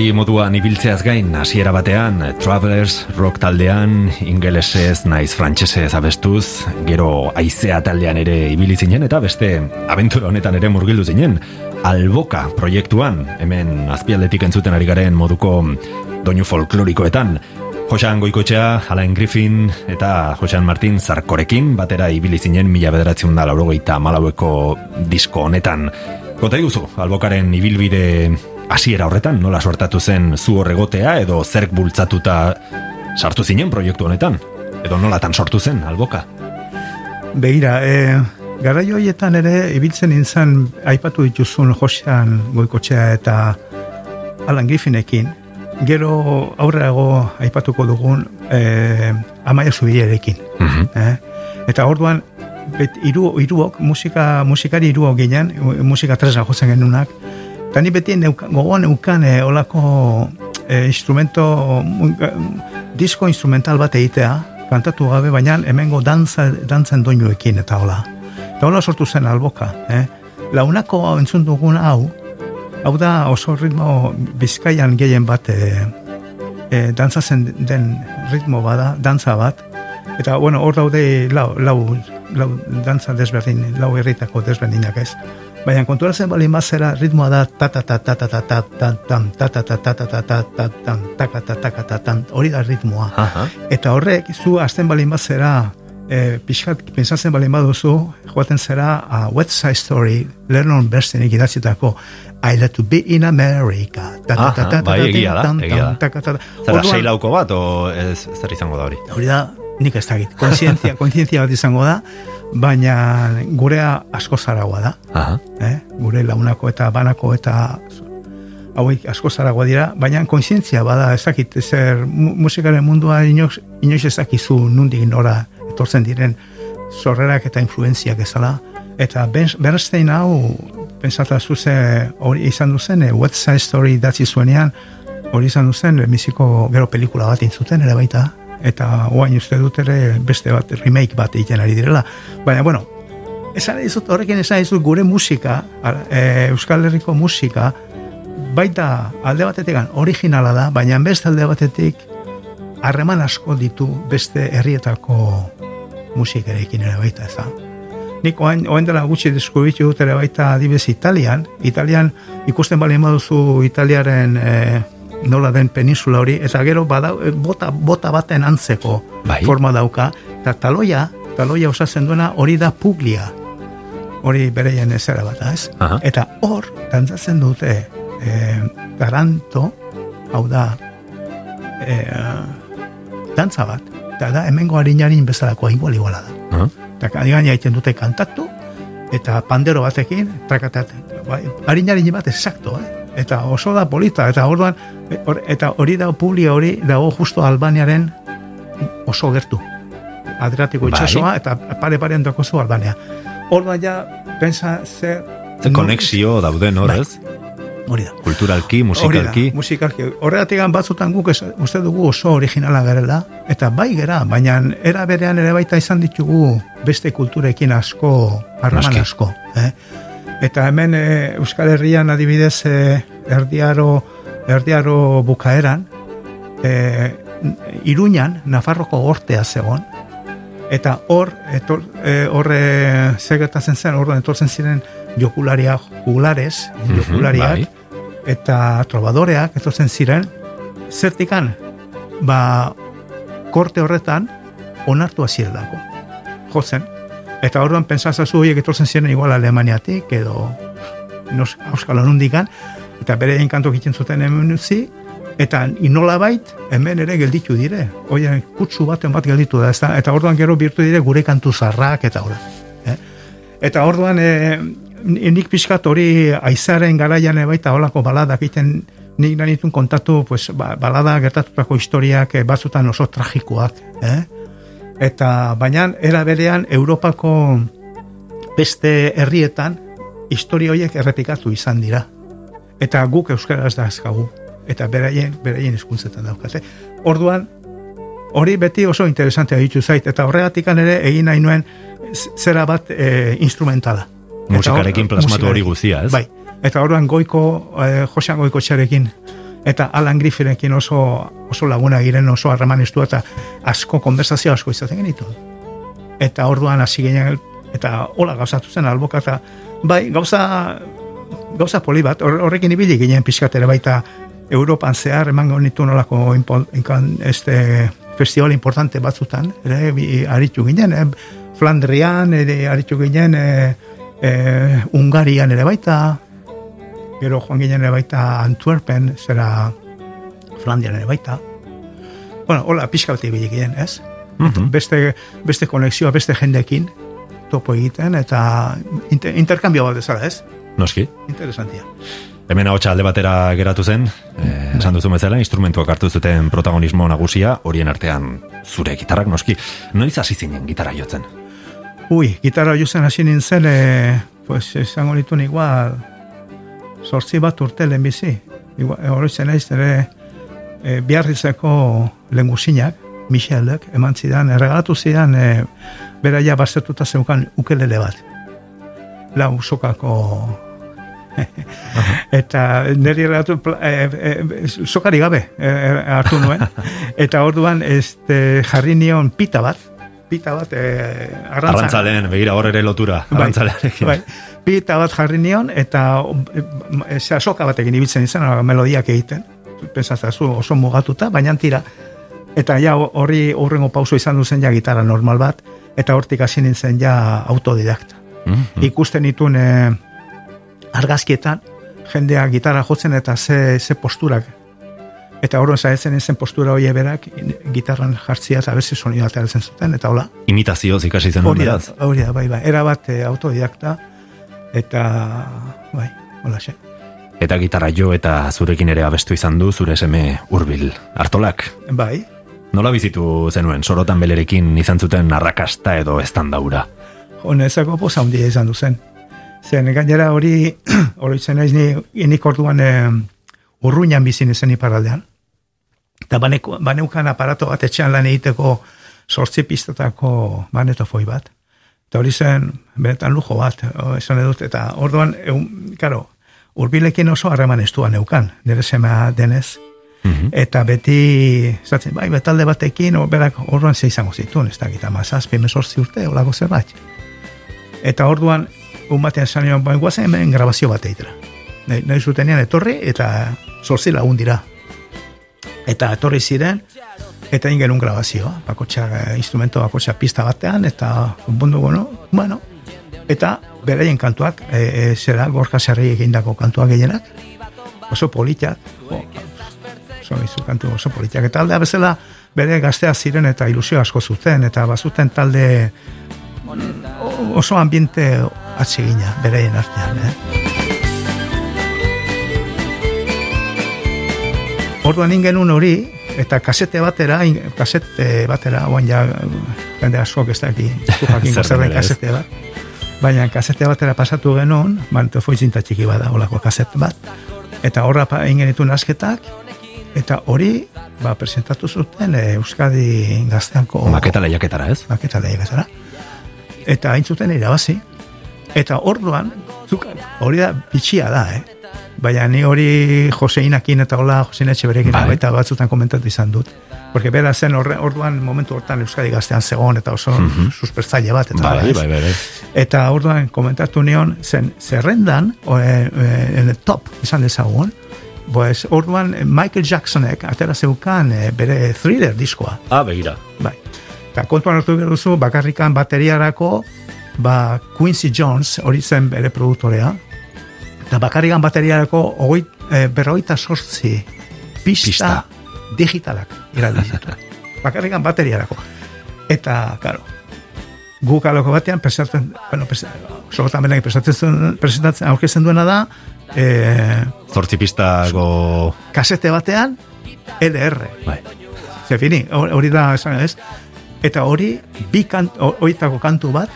A: Bakarlari moduan ibiltzeaz gain, hasiera batean, Travelers, rock taldean, ingelesez, naiz frantsesez abestuz, gero aizea taldean ere ibili zinen, eta beste abentura honetan ere murgildu zinen, Alboka proiektuan, hemen azpialdetik entzuten ari garen moduko doinu folklorikoetan, Josean Goikotxea, Alain Griffin eta Josean Martin Zarkorekin batera ibili zinen mila bederatzen da laurogeita malaueko disko honetan. Kota iguzu, albokaren ibilbide hasiera horretan, nola sortatu zen zu horregotea edo zerk bultzatuta sartu zinen proiektu honetan? Edo nolatan sortu zen, alboka?
C: Begira, e, gara joietan ere, ibiltzen nintzen, aipatu dituzun Josean Goikotxea eta Alan Griffinekin, gero aurreago aipatuko dugun e, Amaia Zubilerekin.
A: Mhm.
C: eh? Eta orduan, bet, iru, iruok, musika, musikari iruok ginen, musika tresna jozen genunak, eta ni beti gogoan neukan e, olako e, instrumento, mu- eh, disko instrumental bat egitea, kantatu gabe, baina hemengo dantza, dantzen doinuekin eta hola. Eta hola sortu zen alboka. Eh? Launako hau entzun dugun hau, hau da oso ritmo bizkaian gehien bat e, e, dantzatzen den ritmo bada, dantza bat, eta bueno, hor daude lau, lau, lau dantza desberdin, lau herritako desberdinak ez. Baina konturatzen bali mazera ritmoa da ta ta ta ta ta ta ta ta tam ta ta ta ta ta ta ta ta tam ta ta ta ta ta tam hori da ritmoa.
A: Aha.
C: Eta horrek, zu azten balin bat zera, e, pixkat, pensatzen balin baduzu, joaten zera a West Side Story, Lennon Bernstein idatzitako I like to be in America. Ta, ta, ta, ta, ta,
A: bai,
C: ta,
A: egia da, egia da.
C: ta, ta, ta.
A: Zara sei lauko bat, o ez zer izango da hori?
C: Hori da, nik ez dakit. Kontzientzia, kontzientzia bat izango da. Baina gurea asko zaragoa da.
A: Aha.
C: eh? gure launako eta banako eta hauek asko zaragoa dira, baina kontzientzia bada ez dakit zer mu- musikaren mundua inoiz, inoiz ez dakizu nundik nora etortzen diren sorrerak eta influenziak ezala eta Bernstein hau pensata zuze hori izan duzen eh, West Side Story datzi zuenean hori izan duzen lehenbiziko gero pelikula bat intzuten ere baita eta oain uste dut ere beste bat remake bat egiten ari direla baina bueno esan dizut horrekin esan dizut gure musika e, Euskal Herriko musika baita alde batetik originala da baina beste alde batetik harreman asko ditu beste herrietako musikerekin ere baita ez da Nik oain, oain dela gutxi deskubritu dut ere baita adibez Italian. Italian ikusten bali baduzu Italiaren e, nola den peninsula hori, eta gero bada, e, bota, bota baten antzeko
A: Bai.
C: forma dauka. Eta taloia, taloia osatzen duena hori da Puglia. Hori bereien ezera bat, ez?
A: Aha.
C: Eta hor, dantzatzen dute e, garanto, hau da, e, dantza bat, eta da hemengo harinarin bezalakoa igual iguala da
A: Aha.
C: eta gaina egiten dute kantatu eta pandero batekin trakatat bai, harinarin bat exacto eh? Eta oso da polita eta orduan hor- eta hori da publia hori dago justo Albaniaren oso gertu Adriatiko
A: Bai.
C: itxasoa eta pare parean dakozu Albania orduan ja pensa zer
A: Ze konexio dauden hor,
C: Bai. hori da
A: Kulturalki,
C: Hori
A: musikalki.
C: da, musikalki. Horregatik batzutan guk ez, uste dugu oso originala garela, eta bai gera, baina era berean ere baita izan ditugu beste kulturekin asko, harreman asko. Eh? Eta hemen e, Euskal Herrian adibidez e, erdiaro, erdiaro bukaeran, e, Iruñan, Nafarroko gortea zegoen, eta hor, etor, e, hor e, zer gertatzen zen, orduan etortzen ziren jokularia jugulares, jokulariak,
A: bai.
C: eta trobadoreak etortzen ziren, zertikan, ba, korte horretan, onartu zirelako. Jotzen. Eta orduan pentsazazu horiek etortzen ziren igual Alemaniatik, edo nos, Euskal Honundikan, eta bere enkantok egiten zuten hemen utzi, eta inola bait, hemen ere gelditu dire. Oia, kutsu baten bat gelditu da, ezta? eta orduan gero birtu dire gure kantu zarrak, eta hori. Eh? Eta orduan, e, nik pixkat hori aizaren garaian ere baita holako baladak egiten nik nahi nituen kontatu pues, ba, balada gertatutako historiak eh, batzutan oso tragikoak. Eh? Eta baina era berean Europako beste herrietan historia horiek errepikatu izan dira. Eta guk euskaraz da azkagu. Eta beraien, beraien hizkuntzetan daukate. Orduan, hori beti oso interesantea ditu zait. Eta horregatik ere egin nahi nuen zera bat e, instrumentala.
A: Musikarekin plasmatu hori guztia, ez?
C: Bai. Eta orduan goiko, eh, Josean goiko txarekin, eta Alan Griffinekin oso, oso laguna giren oso harreman estua, eta asko konversazio asko izaten genitu. Eta orduan hasi ginen, eta hola gauzatu zen alboka, bai, gauza, gauza poli bat, hor- horrekin ibili ginen pixkat ere baita Europan zehar emango nitu nolako inpo- inkan, este, festival importante batzutan, ere, aritu ginen, eh, Flandrian, ere, aritu ginen, eh, eh, Ungarian ere baita, gero joan ginen baita Antwerpen, zera Flandian baita. Bueno, hola, pixka bat ibili ginen, ez?
A: Mhm.
C: Beste, beste konexioa, beste jendekin topo egiten, eta inter, interkambio bat ezara, ez?
A: Noski.
C: Interesantia.
A: Hemen hau alde batera geratu zen, eh, esan duzu bezala, instrumentuak hartu zuten protagonismo nagusia, horien artean zure gitarrak noski. Noiz hasi zinen gitarra jotzen?
C: Ui, gitarra jozen hasi nintzen, e, pues, esango nituen igual, sortzi bat urte lehenbizi. Igual, horretzen naiz, ere, e, biarrizeko lengusinak, Michelek, eman zidan, erregalatu zidan, e, beraia bazetuta zeukan ukelele bat. Lau sokako eta niri erratu e, e, sokari gabe e, e, hartu nuen eta orduan este, jarri nion pita bat pita bat e, arrantza,
A: Arrantzaleen, begira hor ere lotura,
C: Bai,
A: arrantzalearekin.
C: bai, pita bat jarri nion eta e, zera, soka batekin ibiltzen izan melodiak egiten pensatzazu oso mugatuta baina tira eta ja horri horrengo pauso izan duzen ja gitarra normal bat eta hortik hasi nintzen ja autodidakta
A: Mhm.
C: ikusten ditun e, argazkietan jendea gitarra jotzen eta ze, ze posturak Eta horren zaetzen ezen postura hori berak gitarran jartzia eta beste sonido ateratzen zuten, eta hola.
A: Imitazioz ikasi zen
C: Hori da, hori da, bai, bai. Era bat eh, autodidakta, eta, bai, hola xe.
A: Eta gitarra jo eta zurekin ere abestu izan du zure seme hurbil hartolak.
C: Bai,
A: Nola bizitu zenuen, sorotan belerekin izan zuten arrakasta edo estandaura.
C: honezako poza handia izan du zen. Zen, gainera hori, oroitzen naiz ni, nik orduan eh, urruinan bizin zen iparaldean. Eta baneukan aparato bat etxean lan egiteko sortzi pistetako banetofoi bat. Eta hori zen, benetan lujo bat, esan edut, eta orduan, egun, karo, urbilekin oso harreman estua neukan, nire semea denez.
A: Mhm.
C: Eta beti, zaten, bai, betalde batekin, o, berak orduan ze izango zituen, ez dakit, ama zazpi, mesortzi urte, olako zerbait. Eta orduan, un batean esan nion, bai, guazen hemen grabazio bat eitera. Nahi, nahi zutenean etorri, eta zortzi lagun dira. Eta etorri ziren, eta ingen un grabazioa, bakotxa, eh, instrumento bakotxa pista batean, eta bundu, bueno, bueno, eta beraien kantuak, e, e, zera, gorka zerri egindako kantuak gehienak, oso politak, o, oso izu kantu oso politak, eta aldea bezala bere gaztea ziren eta ilusio asko zuten, eta bazuten talde oso ambiente atsegina beraien artean, eh? Orduan ingen hori, eta kasete batera, in- kasete batera, oan ja, jende askok ez daki, jakin zerren
A: ez?
C: kasete bat. Baina kasete batera pasatu genuen, manto foizinta txiki bada, olako kasete bat. Eta horra pa, egin genituen asketak, eta hori, ba, presentatu zuten eh, Euskadi gazteanko
A: Maketa lehiaketara, ez?
C: maketa lehiaketara. Eta hain zuten irabazi. Eta orduan, zuk, hori da, bitxia da, eh? Baina ni hori Joseinakin eta hola Josein Etxeberekin
A: Bai.
C: baita batzutan komentatu izan dut. Porque bera zen horre, orduan momentu hortan Euskadi gaztean zegoen eta oso
A: Mhm.
C: suspertzaile bat. Eta,
A: Bai, bai, bai, bai.
C: Eta orduan komentatu nion, zen zerrendan, o, e, e, top, izan dezagun, pues, orduan Michael Jacksonek atera zeukan eh, bere thriller diskoa.
A: Ah, begira.
C: Bai. Eta kontuan hartu behar duzu, bakarrikan bateriarako, ba, Quincy Jones, hori zen bere produktorea, eta bakarrikan bateriarako ogoi, e, berroita sortzi pista,
A: Pista.
C: digitalak iraldi zitu. bakarrikan bateriarako. Eta, karo, guk aloko batean presentatzen, bueno, solotan benak presentatzen, presentatzen aurkezten duena da, e,
A: Zortzi pistako...
C: kasete batean, LR.
A: Bai.
C: Ze fini, hor- hori da, esan ez? Eta hori, bi kant, horietako kantu bat,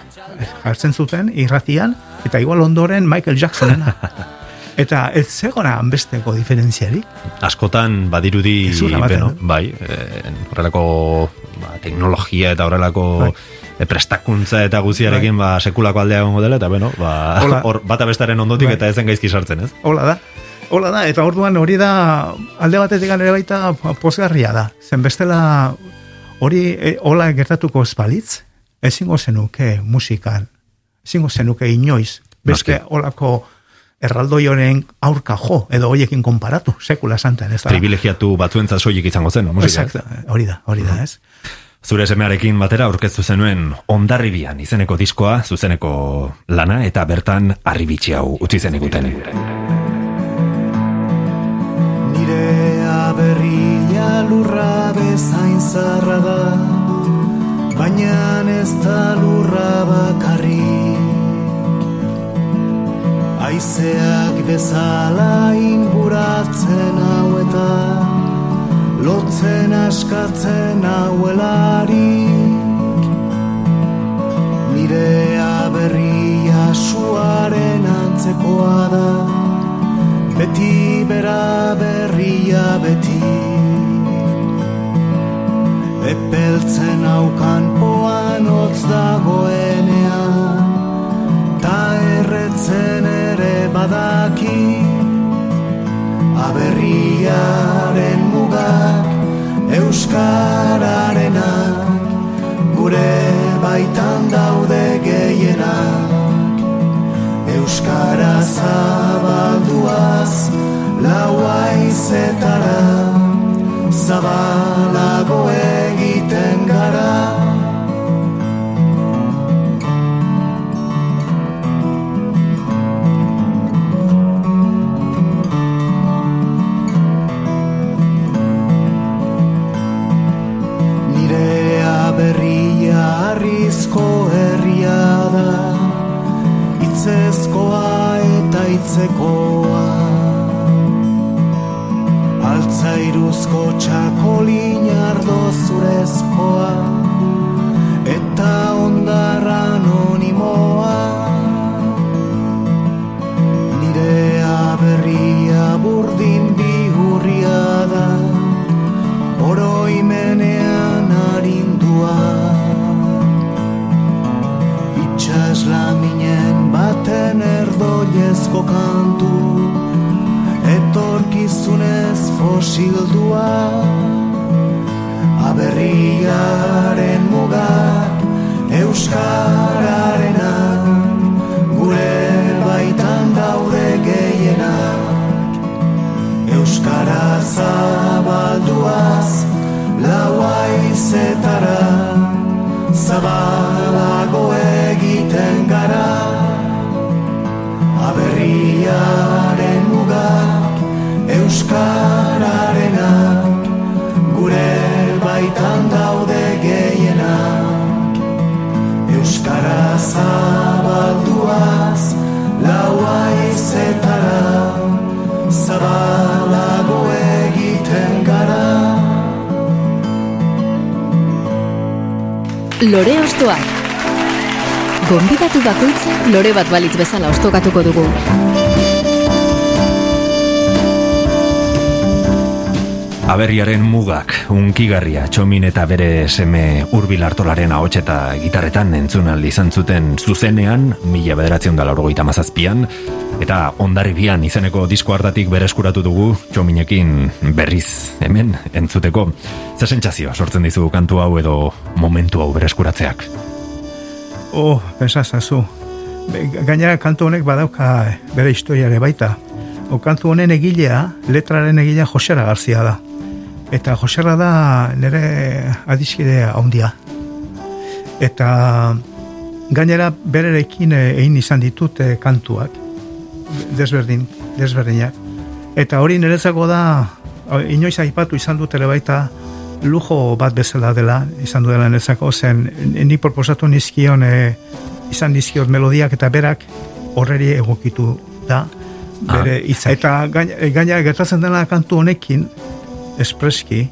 C: jartzen zuten, irratian, eta igual ondoren Michael Jacksonena. eta ez zegona besteko diferentziarik.
A: Askotan badirudi, beno,
C: no?
A: bai, eh, horrelako ba, teknologia eta horrelako
C: Bai.
A: eh, prestakuntza eta guziarekin ba, sekulako aldea egongo dela, eta beno, ba, hor bata bestaren ondotik
C: Bai.
A: eta ezen gaizki sartzen, ez?
C: Hola da. Hola da, eta orduan hori da, alde batetik ere baita pozgarria da. Zen bestela hori e, hola gertatuko espalitz, ezingo zenuke musikan, ezingo zenuke inoiz, beste
A: Noski.
C: holako erraldoioren aurka jo, edo hoiekin konparatu, sekula santan, ez da?
A: Privilegiatu batzuentzat soilik izango zen, musika.
C: Exacto, hori da, hori da, ez?
A: Zure semearekin batera aurkeztu zenuen ondarribian izeneko diskoa, zuzeneko lana eta bertan arribitsi hau utzi zen eguten.
B: Nire aberria lurra bezain zarra da Baina ez da lurra bakarri Aizeak bezala inguratzen hau eta Lotzen askatzen hauelarik. Nire aberria suaren antzekoa da Beti bera berria beti. Epeltzen haukan poan hotz dagoenean Ta erretzen badaki Aberriaren mugak Euskararenak Gure baitan daude gehienak. Euskara zabalduaz laua izetara Zabalago itzezko herria da itzezkoa eta itzekoa altzairuzko txakolin ardo zurezkoa eta ondarra anonimoa kantu Etorkizunez fosildua Aberriaren mugak Euskararena Gure baitan daude gehienak Euskara zabalduaz Laua izetara Zabalago Aberriaren mugak Euskararenak Gure baitan daude gehienak Euskara zabalduaz Laua izetara Zabalago egiten gara
E: Lore ostoa. Gonbidatu bakoitza lore bat balitz bezala ostokatuko dugu.
A: Aberriaren mugak, unkigarria, txomin eta bere seme urbil hartolaren ahots eta gitarretan entzun izan zuten zuzenean, mila bederatzen da laurogeita mazazpian, eta ondarribian izeneko disko hartatik bereskuratu dugu txominekin berriz hemen entzuteko. Zer sentsazioa sortzen dizu kantu hau edo momentu hau bereskuratzeak?
C: Oh, pensazazu. Gainera kantu honek badauka bere historiare baita. O kantu honen egilea, letraren egilea Josera Garzia da. Eta Josera da nire adiskide handia. Eta gainera bererekin eh, egin izan ditut eh, kantuak. Desberdin, desberdinak. Eta hori niretzako da, inoiz aipatu izan dut ere baita, lujo bat bezala dela, izan duela niretzako, zen nik proposatu nizkion eh, izan dizkiot melodiak eta berak horreri egokitu da bere hitza. Eta gaina- gainera gertatzen dela kantu honekin espreski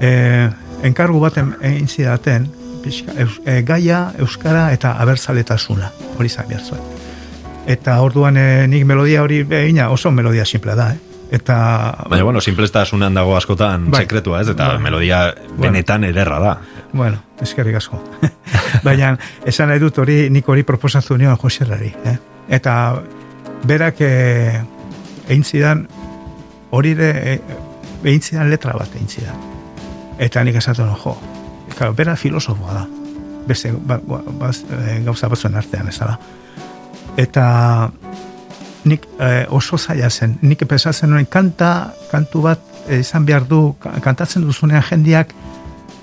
C: eh, enkargu baten egin zidaten pixka, eus, eh, gaia, euskara eta abertzaletasuna hori zan behar zuen. Eta orduan eh, nik melodia hori egina oso melodia simplea da, eh? Eta
A: Baina, bueno, simplestasunan dago askotan
C: Bai.
A: sekretua, ez? Eta
C: Bai.
A: melodia benetan ederra da.
C: Bueno, eskerrik asko. Baina, esan nahi dut hori, nik hori proposatu nion Joserari. Eh? Eta berak eh, egin zidan, hori de, eh, egin zidan letra bat egin zidan. Eta nik esatu no, jo, claro, bera filosofoa da. Beste ba, ba, baz, eh, gauza batzuen artean, ez da. Eta nik eh, oso zaila zen. Nik pensatzen nuen kanta, kantu bat eh, izan behar du, ka- kantatzen duzunean jendiak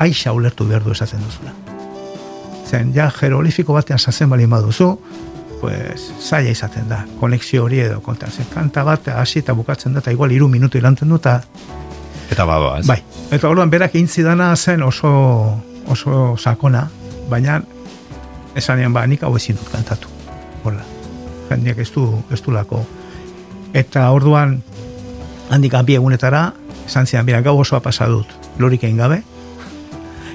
C: aixa ulertu behar du esaten duzula. Zen, ja, jerolifiko batean sazen bali baduzu, pues, zaila izaten da, konexio hori edo kontatzen. Kanta bat hasi eta bukatzen da, eta igual iru minutu ilanten du, eta
A: Eta baba, ez?
C: bai. Eta orduan berak egin zidana zen oso, oso sakona, baina esan nian, ba, nik hau ezin dut kantatu. Hola, jendeak ez du, ez lako. Eta orduan, handik bi egunetara, esan zidan, bera, gau osoa pasa dut, lorik egin gabe,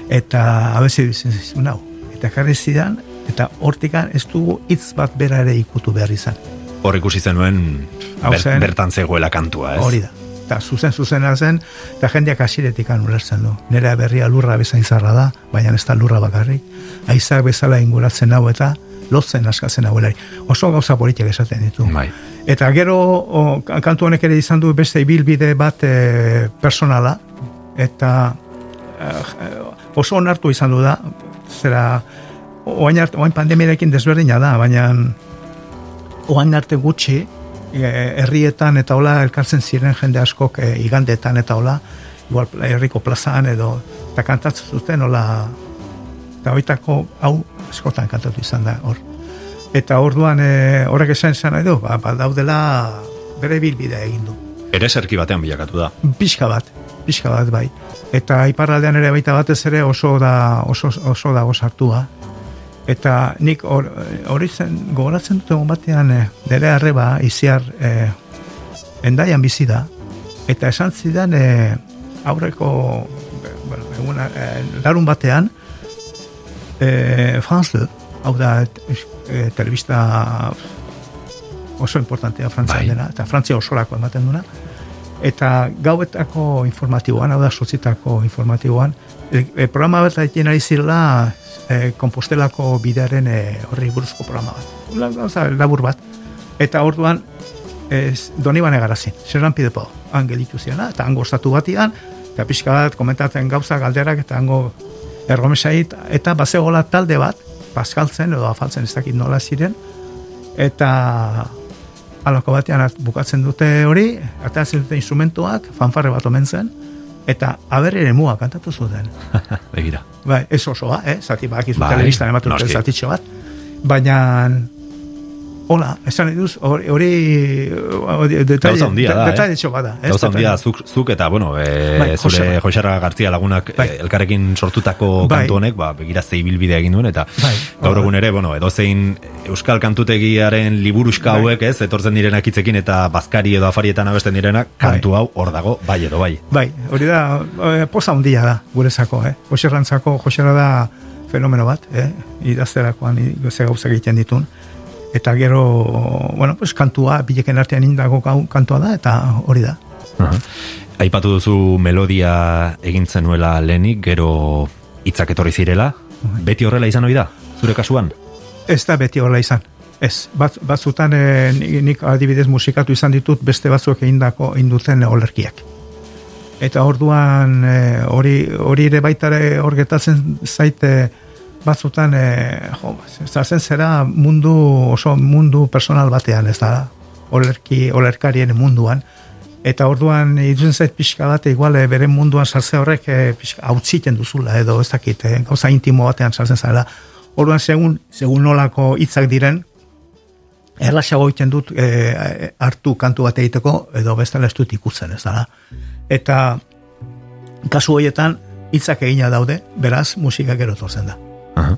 C: eta abezi dizen hau. Eta karri zidan, eta hortikan ez dugu hitz bat bera ere ikutu behar izan.
A: Hor ikusi zenuen ber, bertan zegoela kantua, ez?
C: Hori da. Eta zuzen zuzena zen, eta jendeak asiretik ulertzen du. Nera berria lurra bezain zarra da, baina ez da lurra bakarrik. Aizak bezala inguratzen hau eta lotzen askatzen hauelari. Oso gauza politiak esaten ditu.
A: Bai.
C: Eta gero o, kantu honek ere izan du beste ibilbide bat e, personala, eta eh, oso onartu izan du da, zera, oain, oain pandemiarekin desberdina da, baina oain arte gutxi, e, herrietan eta hola elkartzen ziren jende askok e, igandetan eta hola, igual herriko plazan edo, eta kantatzen zuten hola, eta hoitako hau eskotan kantatu izan da hor. Eta orduan e, horrek esan esan nahi du, ba, ba, daudela bere bilbidea egin du.
A: Ere serki batean bilakatu da.
C: Pixka bat, pixka bat bai. Eta iparraldean ere baita batez ere oso da oso, oso dago sartua. Eta nik hor- hori zen, gogoratzen dut batean eh, nire arreba iziar eh, endaian bizi da, eta esan zidan eh, aurreko bueno, eguna, eh, larun batean eh, France 2, hau da eh, telebista oso importantea Frantzia
A: Bai.
C: dena, eta Frantzia osorako ematen duna, eta gauetako informatiboan, hau da sotzitako informatiboan, e, programa bat egin ari zirela e, kompostelako bidearen e, horri buruzko programa bat. Labur bat. Eta orduan, ez, doni bane garazin, zerran pidepo, angelitu ziana, eta hango ostatu batian, eta pixka bat komentatzen gauza galderak, eta hango erromesait, eta bazegola talde bat, paskaltzen edo afaltzen ez dakit nola ziren, eta alako batean at- bukatzen dute hori, atatzen dute instrumentuak, fanfarre bat omen zen, eta aberre mua kantatu zuten.
A: Begira.
C: Bai, ez osoa, eh? Zati bak izu
A: Bai,
C: telebistan
A: noski.
C: zatitxo bat. Baina, hola, esan nahi duz, hori, detalle,
A: Gauza handia da, eh?
C: detalletxo bada. ez?
A: Gauza handia,
C: Detalle.
A: zuk, zuk eta, bueno, e,
C: Bai,
A: zure
C: Joseba.
A: Joxarra Gartzia lagunak
C: Bai.
A: eh, elkarrekin sortutako
C: Bai.
A: kantu honek, ba, begira zei bilbidea egin duen, eta
C: Bai,
A: gaur egun ere, bueno, edozein Euskal kantutegiaren liburuska
C: Bai.
A: hauek, ez, etortzen direnak hitzekin eta bazkari edo afarietan abesten direnak,
C: Bai.
A: kantu hau hor dago, bai edo bai.
C: Bai, hori da, eh, poza handia da, gurezako, eh? Joserrantzako, Josera da fenomeno bat, eh? Idazterakoan ze gauza egiten ditun. Eta gero, bueno, pues kantua, bileken artean indago kantua da, eta hori da.
A: Aha. Aipatu duzu melodia egintzen nuela lehenik, gero hitzak etorri zirela,
C: Bai.
A: beti horrela izan ohi da, zure kasuan?
C: Ez da beti horrela izan. Ez, bat, batzutan eh, nik, adibidez musikatu izan ditut beste batzuek egindako induten olerkiak. Eta orduan eh, hori hori ere baita ere hor gertatzen zaite batzutan eh, jo, zartzen zera mundu oso mundu personal batean ez da olerki olerkarien munduan. Eta orduan irutzen zait pixka bat igual eh, bere munduan sartze horrek eh, pixka hautsiten duzula edo ez dakit eh, gauza intimo batean sartzen zara orduan segun segun nolako hitzak diren erlaxago egiten dut eh, hartu kantu bat egiteko edo bestela ez dut ikutzen ez dara eta kasu horietan hitzak egina daude beraz musika gero da
A: Aha.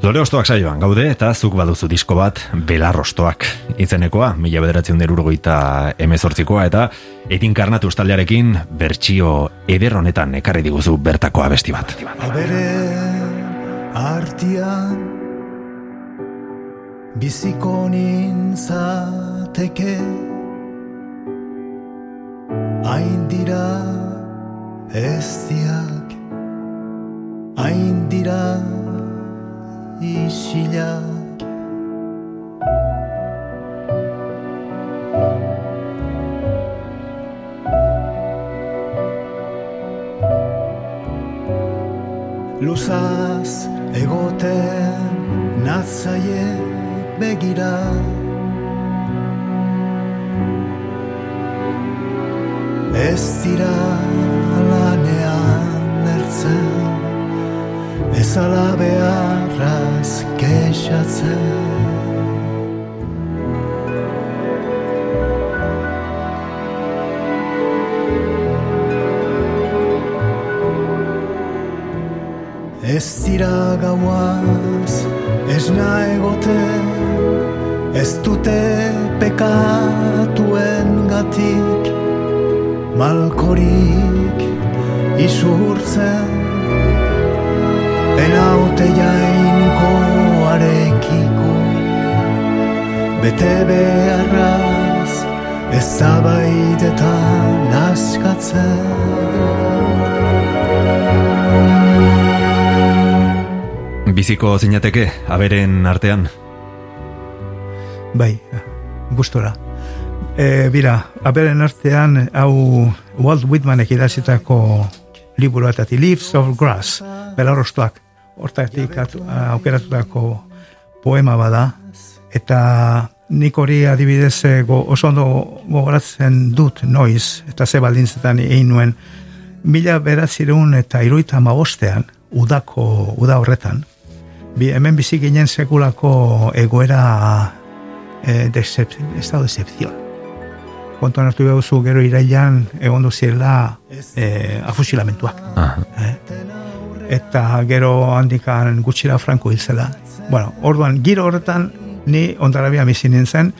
A: Lore ostoak saioan gaude eta zuk baduzu disko bat belarrostoak izenekoa, mila bederatzen derurogeita emezortzikoa eta etin karnatu taldearekin bertsio eder honetan ekarri diguzu bertako abesti bat.
B: Abere artian biziko nintzateke hain dira eztiak hain dira isilak Luzaz egoten natzaie begira. Ez dira lanean ertzen Ez ala beharraz kexatzen. Ez dira gauaz, ez egoten, ez dute pekatuen gatik, malkorik isurtzen, penaute jainko arekiko, bete beharraz, ez zabaidetan askatzen.
A: Biziko zinateke, aberen artean,
C: bai, gustora e, bira, aberen artean hau Walt Whitmanek idazitako liburu eta Leaves of Grass belarrostoak hortatik atu- aukeratutako poema bada eta nik hori adibidez eh, go, oso ondo gogoratzen dut noiz eta ze baldintzetan egin nuen. Mila beratzireun eta iruita mabostean udako, uda horretan bi, hemen bizi ginen sekulako egoera eh, decep, estado de decepción kontuan hartu behuzu gero irailan egon duziela eh, afusilamentuak. Eh? Eta gero handikan gutxira Franco hil. Bueno, orduan, giro horretan, ni ondarabia bizi nintzen,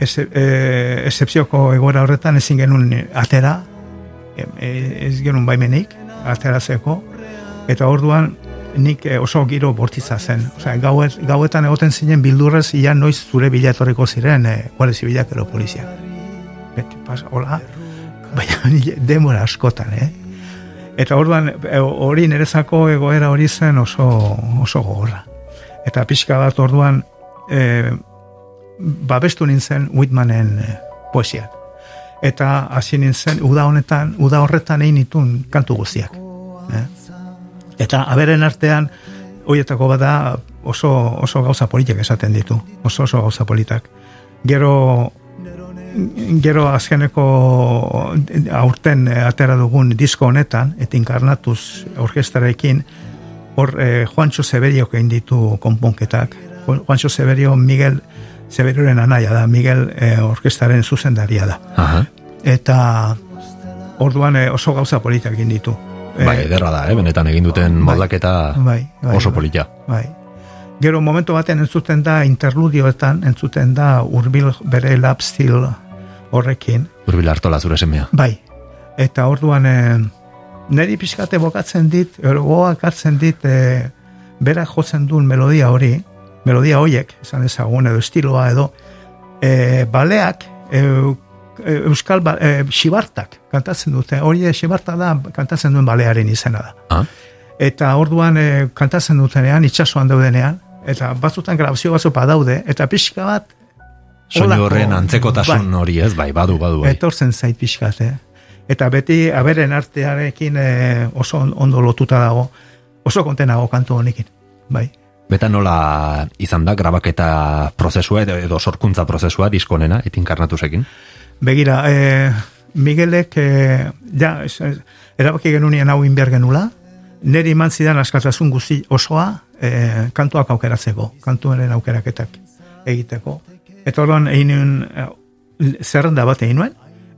C: ez, e, egoera horretan ezin genuen atera, e, ez genuen baimenik, ateratzeko, eta orduan, nik e, oso giro bortitza zen. Osea, gauet, gauetan egoten zinen bildurrez, ia noiz zure bila ziren, e, guardia zibilak edo polizia. Beti, pas, hola, baina demora askotan, eh? Eta orduan, e, hori nerezako egoera hori zen oso, oso gogorra. Eta pixka bat orduan, e, babestu nintzen Whitmanen e, poesiak. Eta hasi nintzen, uda honetan, uda horretan egin itun kantu guztiak. Eh? Eta aberen artean, horietako bada oso, oso gauza politak esaten ditu. Oso oso gauza politak. Gero, gero azkeneko aurten atera dugun disko honetan, et inkarnatuz orkestarekin, hor eh, Juancho Severiok egin ditu konponketak. Juancho Severio Miguel Severioren anaia da, Miguel eh, orkestaren zuzendaria da.
A: Aha.
C: Eta orduan eh, oso gauza politak egin ditu.
A: Bai, ederra da, eh? benetan egin duten
C: bai,
A: moldaketa
C: bai, bai,
A: oso
C: bai.
A: polita.
C: Bai. Gero momentu baten entzuten da interludioetan, entzuten da urbil bere lap stil horrekin.
A: Urbil hartola zure semea.
C: Bai. Eta orduan e, neri pixkate bokatzen dit, goak hartzen dit e, berak jotzen duen melodia hori, melodia hoiek, esan ezagun edo estiloa edo, e, baleak e, euskal ba, e, xibartak kantatzen dute, hori xibarta da kantatzen duen balearen izena da.
A: Ah?
C: Eta orduan e, kantatzen dutenean, itsasoan daudenean, eta batzutan grabazio batzu badaude, eta pixka bat
A: Soinu horren antzekotasun
C: bai,
A: hori ez, bai, badu, badu, bai.
C: etortzen zait pixkat, eh? Eta beti aberen artearekin e, oso ondo lotuta dago, oso kontenago kantu honekin, bai.
A: Beta nola izan da grabaketa prozesua edo, edo sorkuntza prozesua diskonena, etinkarnatusekin?
C: Begira, e, Miguelek, e, ja, erabaki genunien hau inbiar genula, neri eman zidan askatasun guzti osoa e, kantuak aukeratzeko, kantuaren aukeraketak egiteko. Eta orduan egin nuen e, zerrenda bat egin nuen,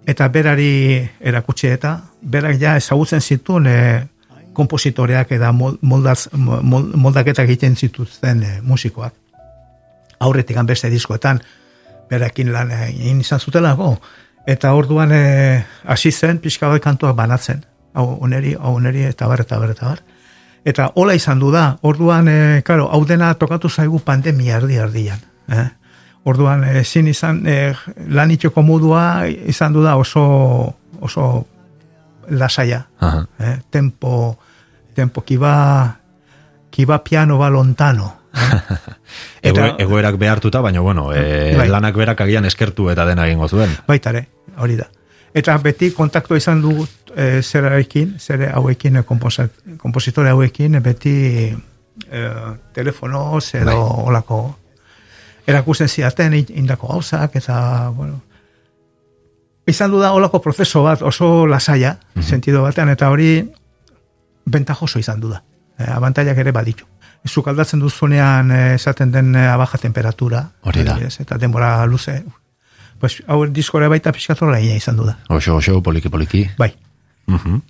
C: eta berari erakutsi eta berak ja ezagutzen zituen e, kompositoreak eta mol- moldaz, mol- moldaketak egiten zituzten e, musikoak. Aurretik beste diskoetan, berakin lan egin izan zutelako, eta orduan e, hasi zen pixka bat kantuak banatzen, hau oneri, hau oneri, eta bar, eta bar, eta bar. Eta hola izan du da, orduan, e, karo, hau dena tokatu zaigu pandemia erdi erdian. Eh? Orduan, ezin izan, e, lan itxoko modua izan du da oso, oso lasaia.
A: Aha.
C: Eh? Tempo, tempo, kiba, kiba piano ba lontano.
A: Ego,
C: Eta-
A: egoerak behartuta, baina bueno, e,
C: Bai.
A: lanak berak agian eskertu eta dena egingo zuen.
C: Baitare, hori da. Eta beti kontaktu izan dugu e, zerarekin, zere hauekin, e, kompositore hauekin, beti e, telefonoz edo
A: Bai.
C: olako erakusten zidaten in- indako gauzak, eta, bueno, izan du da olako prozeso bat oso lasaia, sentido batean, eta hori bentajoso izan du da. E, abantaiak ere baditu. Zuk aldatzen duzunean e, esaten den e, abaja temperatura,
A: Hori da.
C: adibidez, eta denbora luze, pues, hau diskore baita pixkatorra izan du da.
A: Oso, oso, poliki, poliki.
C: Bai,
A: Mhm.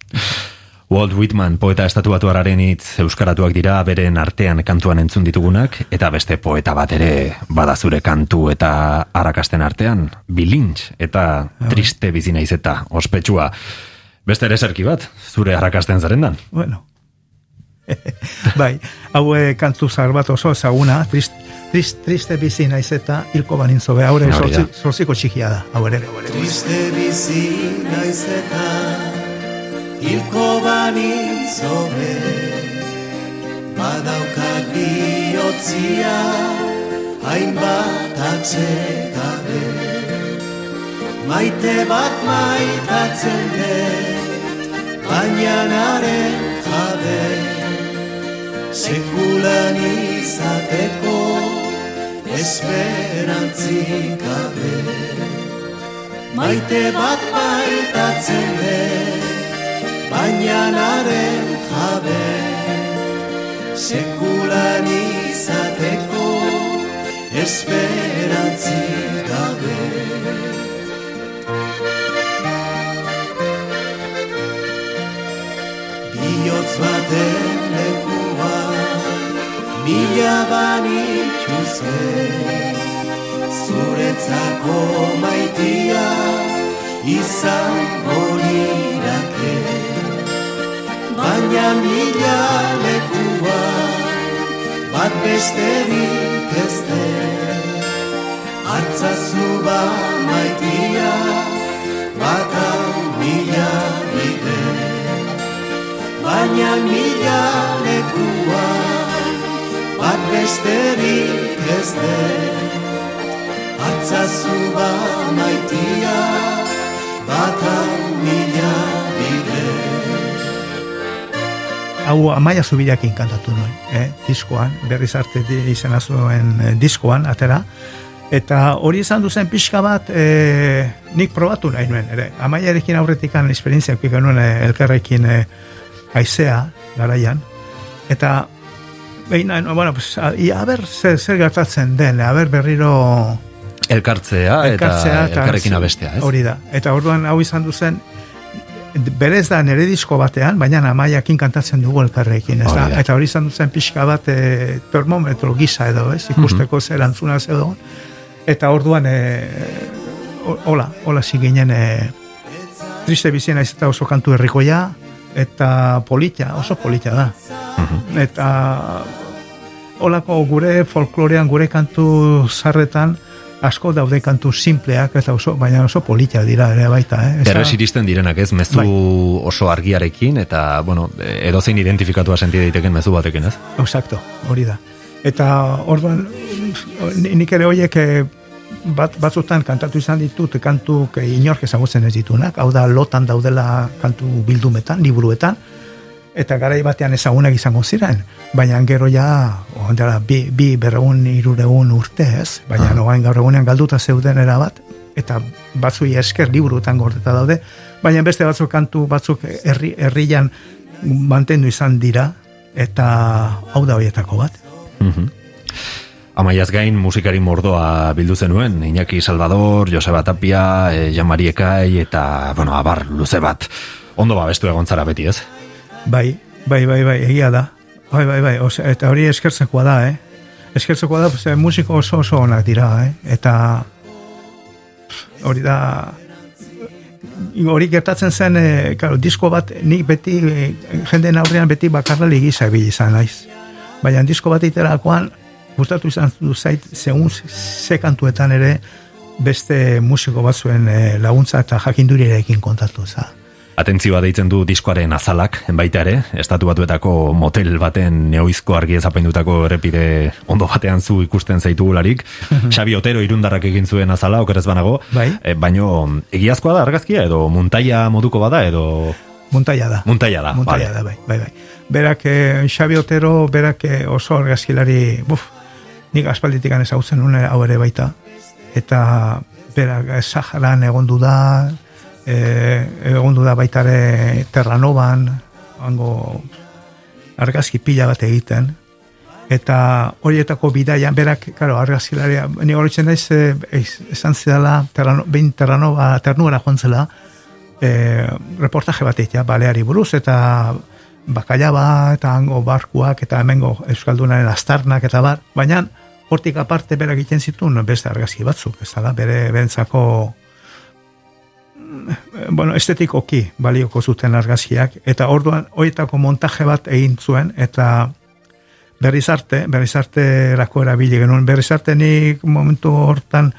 A: Walt Whitman, poeta estatuatuararen hitz euskaratuak dira beren artean kantuan entzun ditugunak, eta beste poeta bat ere bada zure kantu eta arakasten artean, bilintz eta triste bizi naiz eta ospetsua. Beste ere zerki bat, zure arakasten zarendan.
C: bueno. bai, hau eh, kantu zahar bat oso ezaguna, trist, trist, triste bizi naiz eta hilko banintzo be, haure
A: Hori da.
C: sortzi, sortziko txikia da, hau ere.
D: Triste bizi naiz eta hilko banitzo be Badaukat bihotzia hainbat atsekabe Maite bat maitatzen dut, baina naren jabe. Sekulan izateko esperantzik gabe. Maite bat maitatzen dut, baina naren jabe Sekulan izateko esperantzik gabe. Bihotz baten mila banitxu zuretzako maitia izan bonirake baina mila lekua bat besterik ez hartzazu ba maitia bata mila bide. Baina mila lekua bat besterik ez hartzazu ba maitia bata mila
C: hau amaia zubilakin kantatu nuen, eh? diskoan, berriz arte izena zuen eh, diskoan, atera, eta hori izan duzen pixka bat eh, nik probatu nahi nuen, ere, amaiarekin aurretik an esperientziak pika nuen eh, elkarrekin eh, aizea, garaian, eta behin bueno, pues, a, a ber, zer, zer gertatzen den, a ber berriro
A: elkartzea,
C: elkartzea
A: eta elkarrekin abestea, ez?
C: Hori da, eta orduan hau izan duzen, berez da nere disko batean, baina amaiakin kantatzen dugu elkarrekin, ez da?
A: Hori da.
C: Eta hori izan duzen pixka bat e, termometro gisa edo, ez? Ikusteko zer antzuna edo. Eta orduan, e, hola, hola ziginen, e, triste bizien aiz eta oso kantu herrikoia, eta polita, oso polita da. Eta holako gure folklorean, gure kantu zarretan, asko daude kantu simpleak eta oso, baina oso polita dira ere baita, eh?
A: Errez iristen direnak ez, mezu
C: Bai.
A: oso argiarekin, eta, bueno, edozein identifikatua senti daiteken mezu batekin, ez?
C: Exacto, hori da. Eta orduan ni- nik ere horiek eh, bat, batzutan kantatu izan ditut kantu inork ezagutzen ez ditunak, hau da lotan daudela kantu bildumetan, liburuetan, eta garai batean ezagunak izango ziren, baina gero ja, ondela, bi, bi berreun irureun urte ez, baina noain gaur egunean galduta zeuden erabat, eta batzui esker liburuetan gordeta daude, baina beste batzuk kantu batzuk herri, herrian mantendu izan dira, eta hau da horietako bat.
A: Mhm. Amaiaz gain musikari mordoa bildu zenuen, Iñaki Salvador, Joseba Tapia, e, Jan Mariekai eta, bueno, abar luze bat. Ondo babestu egon zara beti, ez?
C: Bai, bai, bai, bai, egia da. Bai, bai, bai, ose, eta hori eskertzekoa da, eh? Eskertzekoa da, eh, musiko oso oso onak dira, eh? Eta hori da hori gertatzen zen, e, claro, disko bat nik beti, e, jendeen aurrean beti bakarrali gisa ibili izan naiz. Baina disko bat iterakoan, gustatu izan du zait, segun ze kantuetan ere, beste musiko batzuen e, laguntza eta jakinduriarekin kontatu za.
A: Atentzioa deitzen du diskoaren azalak, baita ere, estatu batuetako motel baten neoizko argi ezapendutako errepide ondo batean zu ikusten zaitugularik. Xabi Otero irundarrak egin zuen azala, okerez banago.
C: Bai.
A: E, baino, egiazkoa da argazkia, edo muntaia moduko bada, edo
C: Muntaia da.
A: muntaia da.
C: Muntaia
A: vale.
C: da, bai, bai, bai. Berak, eh, Xabi Otero, berak eh, oso argazkilari, buf, nik aspalditik ezagutzen nuen hau ere baita. Eta berak Saharan egondu da, eh, egondu da baita ere Terranoban, hango argazki pila bat egiten. Eta horietako bidaian, berak, karo, argazkilaria, ni horitzen naiz, eh, ez- esan zidala, terrano, behin Terranova, ternuara joan zela, e, reportaje bat egitea, baleari buruz, eta bakailaba, eta hango barkuak, eta hemengo Euskaldunaren astarnak, eta bar, baina hortik aparte berak egiten zituen beste argazki batzuk, ez da, bere bentzako bueno, estetikoki balioko zuten argazkiak, eta orduan horietako montaje bat egin zuen, eta berriz arte, berriz arte erako erabili genuen, berriz arte nik momentu hortan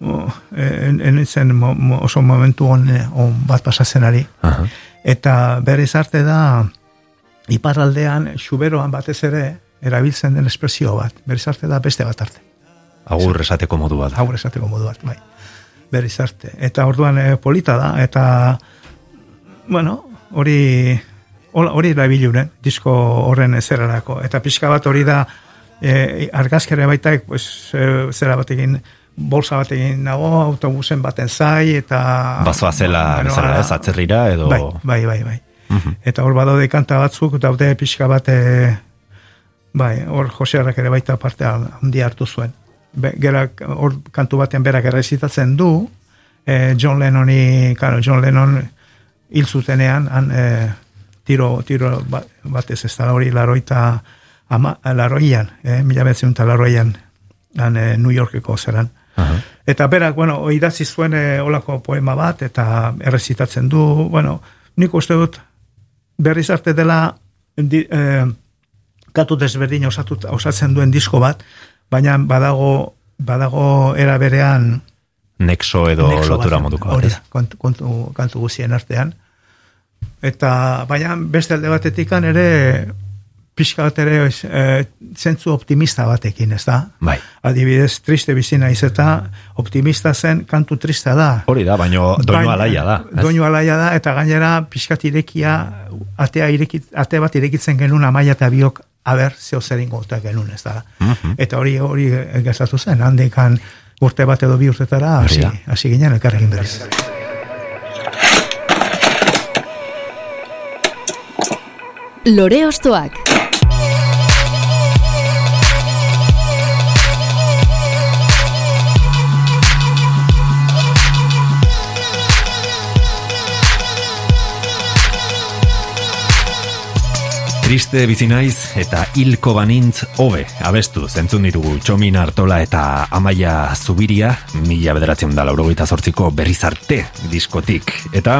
C: oh, en, en zen mo, oso momentu on, on bat pasatzen ari,
A: Aha.
C: eta berriz arte da iparraldean, xuberoan batez ere, erabiltzen den espresio bat, berriz arte da beste bat arte
A: Agur esateko modu bat.
C: aur esateko modu bat, bai. Berriz arte. Eta orduan eh, polita da, eta, bueno, hori, hori da biluren, disko horren zerarako. Eta pixka bat hori da, eh, argazkere baita, pues, eh, zera batekin, bolsa batekin nago, autobusen baten zai, eta...
A: Bazoa zela,
C: Bueno,
A: bezala ez, atzerrira, edo...
C: Bai, bai, bai, bai.
A: Mhm.
C: Eta hor badaude kanta batzuk, daude pixka bat, e, bai, hor Josearrak ere baita parte handia hartu zuen. Be, gerak, hor kantu batean berak errezitatzen du, e, John Lennoni, claro, John Lennon hil zutenean, han, e, tiro, tiro ba- batez ez da hori laroita ama, larroian, eh, mila betzen eta larroian, han, eh, New Yorkeko zeran.
A: Aha.
C: Eta berak, bueno, idatzi zuen eh, olako poema bat, eta errezitatzen du, bueno, nik uste dut berriz arte dela di, eh, katu desberdin osatu, osatzen duen disko bat, baina badago, badago era berean
A: Nexo edo
C: nexo
A: lotura moduko
C: hori da, kontu, kontu, kantu guzien artean. Eta, baina beste alde batetikan ere, pixka bat ere e, zentzu optimista batekin, ez da?
A: Bai.
C: Adibidez, triste bizi naiz eta optimista zen kantu trista da.
A: Hori da, baino doinu alaia da. ez?
C: Doinu alaia da, eta gainera pixkat irekia, atea irekit, ate bat irekitzen genuen amaia eta biok, aber, zeo zer ingotak genuen, ez da.
A: Mhm.
C: Eta hori hori gertatu zen, handikan urte bat edo bi urtetara, hasi, ginen elkarrekin berriz.
E: Lore Ostoak.
A: Triste bizi naiz eta hilko banintz hobe abestu zentzun ditugu Txomin Artola eta Amaia Zubiria mila bederatzen da laurogeita zortziko berriz arte diskotik. Eta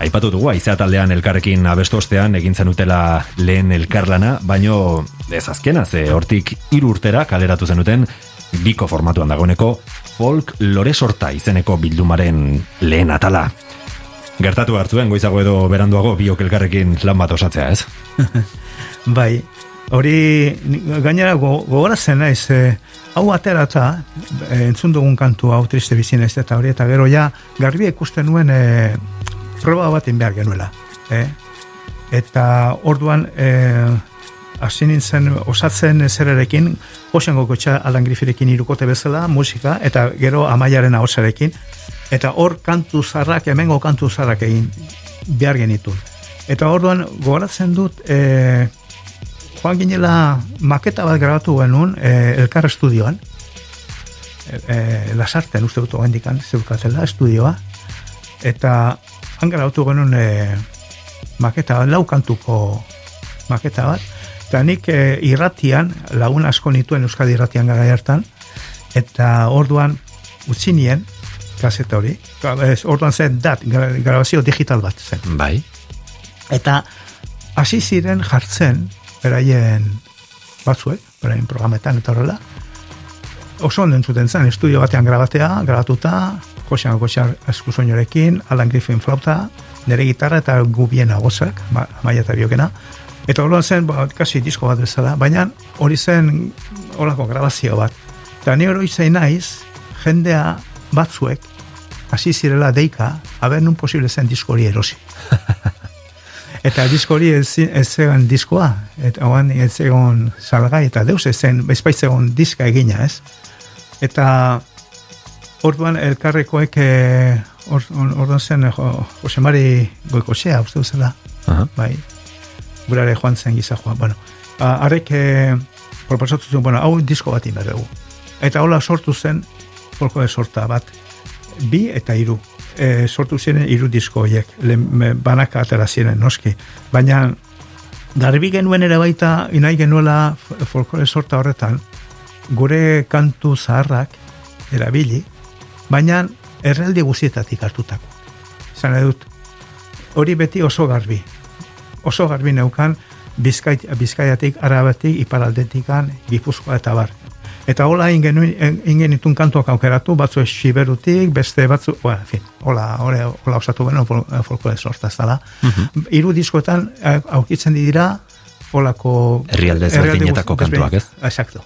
A: aipatu dugu aizea taldean elkarrekin abestu ostean egin zenutela lehen elkarlana, baino ez azkena, ze hortik hiru urtera kaleratu zenuten biko formatuan dagoeneko folk lore sorta izeneko bildumaren lehen atala. Gertatu hartzuen goizago edo beranduago biok elkarrekin lan bat osatzea, ez?
C: Bai, hori gainera go, gogoratzen naiz, e, hau aterata, e, entzun dugun kantu hau triste bizi naiz eta hori, eta gero ja, garbi ikusten nuen e, proba bat behar genuela. E? Eta orduan, e, hasi nintzen osatzen zererekin, Josen Gokotxa Alan Griffirekin irukote bezala, musika, eta gero amaiaren ahosarekin, eta hor kantu zarrak, hemengo kantu zarrak egin behar genitun. Eta orduan gogoratzen dut, e, joan ginela maketa bat grabatu genuen e, Elkar Estudioan, e, e, Lasarten uste dut ogendikan zeukatela estudioa, eta han grabatu genuen e, maketa bat, lau kantuko maketa bat, eta nik e, irratian, lagun asko nituen Euskadi irratian gara hartan, eta orduan utzi nien, kaseta hori, orduan zen dat, gra- grabazio digital bat zen.
A: Bai.
C: Eta hasi ziren jartzen beraien batzuek, beraien programetan eta horrela. Oso ondo entzuten zen, estudio batean grabatea, grabatuta, Josean Goxar eskusoinorekin, Alan Griffin flauta, nire gitarra eta gubien agozak, ma, maia eta biokena. Eta orduan zen, ba, kasi disko bat bezala, baina hori zen horako grabazio bat. Eta ni hori zein naiz, jendea batzuek, hasi zirela deika, haber nun posible zen disko hori erosi. Eta disko hori ez, ez zegoen diskoa, eta oan ez zegoen salgai, eta deus ez zen, ez baitzegoen diska egina, ez? Eta orduan elkarrekoek, eh, or, or, orduan zen, eh, jo, Jose Mari Goikosea, uste duzela,
A: Aha.
C: bai, gurare joan zen giza joan, bueno, arek eh, proposatu zuen, bueno, hau disko bat dugu. Eta hola sortu zen, folklore sorta bat, bi eta hiru. E, sortu ziren hiru disko horiek, banaka atera ziren noski. Baina, garbi genuen ere baita, inai genuela folklore sorta horretan, gure kantu zaharrak erabili, baina erraldi guztietatik hartutako. Zan dut, hori beti oso garbi. Oso garbi neukan, Bizkai, bizkaiatik, arabatik, iparaldetikan, gipuzkoa eta bar. Eta hola ingen, ingen itun kantuak aukeratu, batzu siberutik, beste batzu, bueno, en fin, hola, hola, hola osatu beno fol, folklore sorta ez dala.
A: Mhm.
C: Hiru diskoetan eh, aukitzen dira, holako...
A: Herrialde ezberdinetako kantuak, ez?
C: Exacto,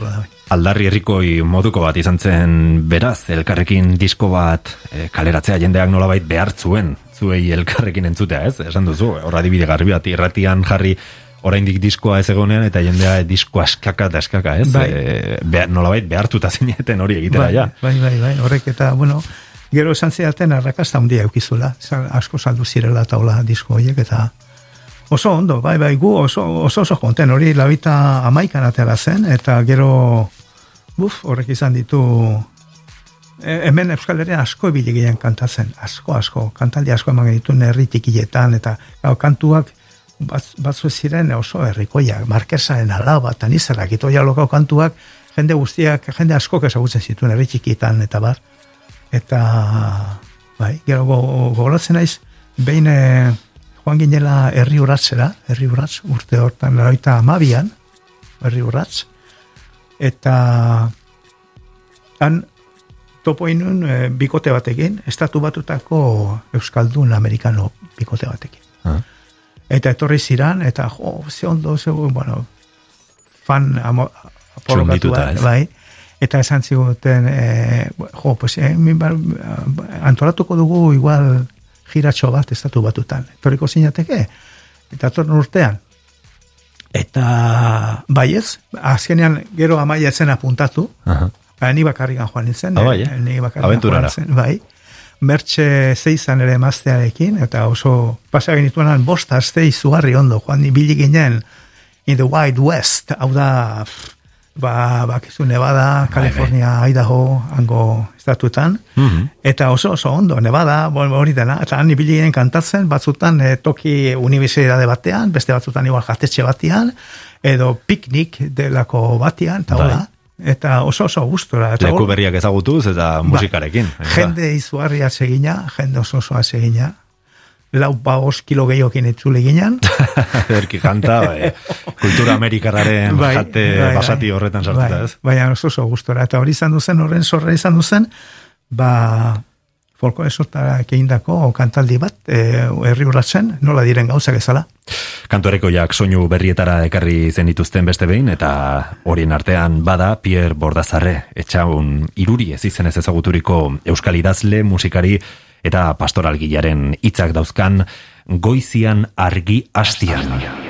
C: da bai.
A: Aldarri herrikoi moduko bat izan zen beraz, elkarrekin disko bat e, kaleratzea jendeak nolabait behar zuen, zuei elkarrekin entzutea, ez? Esan duzu, horra dibide garbi bat, irratian jarri oraindik diskoa ez egonean, eta jendea disko askaka eta askaka, ez?
C: Bai.
A: E, behar, nolabait behartuta zineten hori egitera,
C: bai,
A: ja.
C: Bai, bai, bai, horrek eta, bueno, gero esan zidaten arrakasta handia eukizula, asko saldu zirela taula disko horiek, eta oso ondo, bai, bai, gu oso oso, oso konten, hori labita amaikan atera zen, eta gero, buf, horrek izan ditu, e, hemen Euskal Herrian asko ibili gehien kantatzen, asko, asko, kantaldi asko eman ditu herri tikietan, eta gau, kantuak bat, batzu ziren oso herrikoiak, markesaren alaba, eta nizerak, itoia lokau kantuak, jende guztiak, jende askok ezagutzen zituen herri txikitan, eta bar. Eta, bai, gero go, gogoratzen naiz, behin eh, joan ginela herri urratzera, herri urratz, urte hortan, laroita amabian, herri urratz, eta han topo inun eh, bikote batekin, estatu batutako Euskaldun Amerikano bikote batekin.
A: Ah.
C: Eta etorri ziran, eta jo, ze ondo, ze, bueno, fan amo,
A: ez?
C: bai, eta esan ziguten, eh, jo, pues, eh, min bar, antolatuko dugu igual giratxo bat estatu batutan. Etorriko zinateke, eta torren urtean. Eta, bai ez, azkenean gero amaia etzen apuntatu,
A: Aha.
C: Ba, ni bakarrikan joan nintzen.
A: Ah, bai,
C: eh,
A: eh?
C: Ni bakarrikan joan nintzen, bai. Mertxe zeizan ere maztearekin, eta oso pasa genituenan bost aste izugarri ondo, joan ni bilik ginen in the Wild West, hau da, pff, ba, bakizu Nevada, California, Idaho, hango estatuetan,
A: Mhm.
C: eta oso oso ondo, Nevada, hori dena, eta han ibili ginen kantatzen, batzutan eh, toki universidade batean, beste batzutan igual jatetxe batean, edo piknik delako batean, eta
A: Bai.
C: Eta oso oso gustora. Eta
A: Leku berriak ezagutuz eta musikarekin.
C: Ba, jende izugarria segina, jende oso osoa segina, lau baos kilo gehiokin itzuli ginen,
A: Erki kanta, bai, kultura amerikarraren jate basati horretan sartuta,
C: bai,
A: ez?
C: Baina oso oso gustora. Eta hori izan duzen, horren zorra izan duzen, ba, folko esotara egindako kantaldi bat, e, herri urratzen, nola diren gauzak ezala.
A: Kantorekoiak soinu berrietara ekarri zenituzten beste behin, eta horien artean bada Pierre Bordazarre, etxaun iruri ez izenez ezaguturiko euskal idazle, musikari eta pastoralgilaren hitzak dauzkan goizian argi hastian.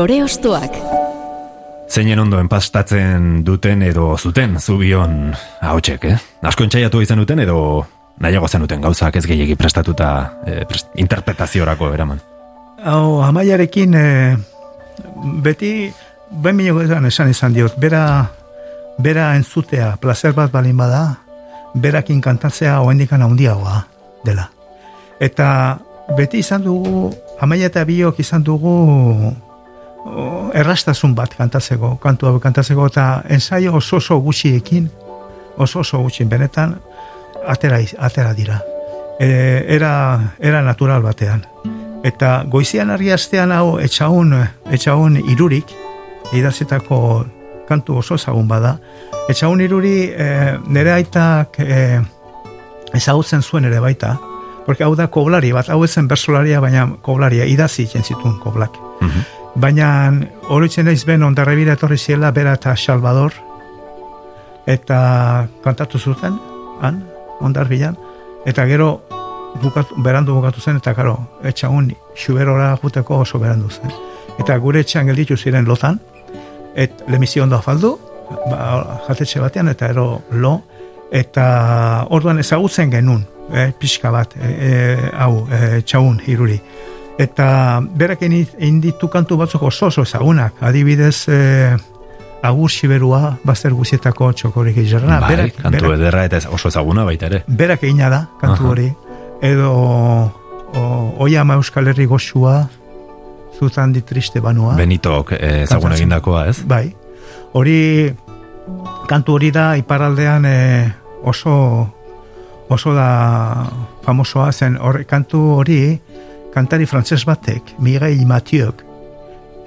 E: Lore ostoak.
A: Zeinen ondoen pastatzen duten edo zuten zubion ahotsek, eh? Asko entxaiatu izan duten edo nahiago zenuten gauzak ez gehiagi prestatuta eh, prest, interpretaziorako eraman.
C: Hau, amaiarekin eh, beti ben minoko esan izan diot, bera, bera entzutea, placer bat balin bada, berakin kantatzea oendikan handiagoa dela. Eta beti izan dugu, amaia eta biok izan dugu errastasun bat kantatzeko, kantu hau kantatzeko, eta ensaio oso oso gutxiekin, oso oso gutxi, benetan, atera, atera dira. E, era, era natural batean. Eta goizian argi astean hau etxaun, etxaun irurik, idazetako kantu oso ezagun bada. Etxaun iruri e, nire aitak e, ezagutzen zuen ere baita, porque hau da koblari bat, hau ezen bersolaria, baina koblaria, idazi zituen koblak.
A: Mhm.
C: Baina horitzen naiz ben ondarrebira etorri ziela bera eta Salvador. Eta kantatu zuten han, ondarbilan eta gero bukatu, berandu bukatu zen eta karo, etxagun xuberora juteko oso berandu zen. Eta gure etxean gelditu ziren lotan et lemizio ondo afaldu ba, jatetxe batean eta ero lo. Eta orduan ezagutzen genuen eh, pixka bat eh, eh, hau, eh, txaun hiruri eta berak egin egin ditu kantu batzuk oso oso ezagunak adibidez eh, agur siberua bazter guzietako txokorik izarra
A: bai,
C: berak,
A: kantu
C: berak,
A: ederra eta oso ezaguna baita ere.
C: berak egina da kantu
A: Aha.
C: hori edo o, oiama euskal herri goxua zutan di triste banua
A: Benitok eh, ezagun
C: Kantatzen.
A: egindakoa, ez?
C: Bai. Hori kantu hori da iparraldean eh, oso oso da famosoa zen hor, kantu hori kantari frantses batek Miguel Mathieu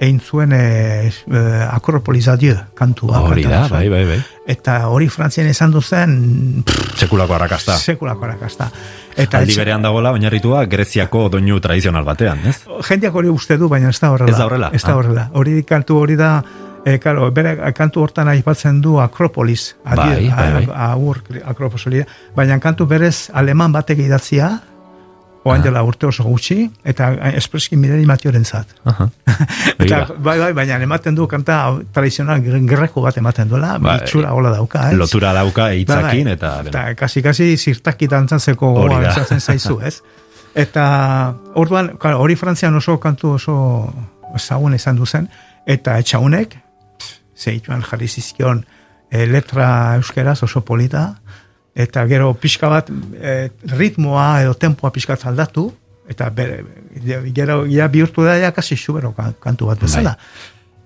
C: egin zuen eh, eh, Acropolis Adieu kantua
A: Hori da, bai, bai, bai.
C: eta hori frantzian esan duzen
A: Sekulako arrakasta.
C: sekulako arakasta eta
A: Aldi berean dagoela, oinarritua Greziako doinu tradizional batean, ez?
C: jendeak hori uste du, baina ez da horrela.
A: Ez da horrela?
C: Ez da
A: Ah.
C: horrela. Hori kantu hori da, e, karo, bere kantu hortan aipatzen du Akropolis.
A: Bai, bai, bai.
C: Agur Akropolis hori. Baina kantu berez aleman batek idatzia, oain dela urte oso gutxi, eta espreski mirari matioren zat.
A: Aha.
C: Eta, bai, bai, baina ematen du kanta tradizional greko bat ematen duela,
A: Bai.
C: itxura hola dauka, ez?
A: lotura dauka hitzakin
C: Bai,
A: eta...
C: eta kasi kasi zirtaki dantzatzeko
A: Hori
C: gogoa
A: da.
C: izaten zaizu, ez? Eta orduan, hori Frantzian oso kantu oso ezagun izan duzen, eta etxaunek, zeituan jarri zizkion e, letra euskeraz oso polita, eta gero pixka bat e, ritmoa edo tempoa pixka aldatu, eta bere, gero ja bihurtu da ja kasi xubero kan- kantu bat bezala.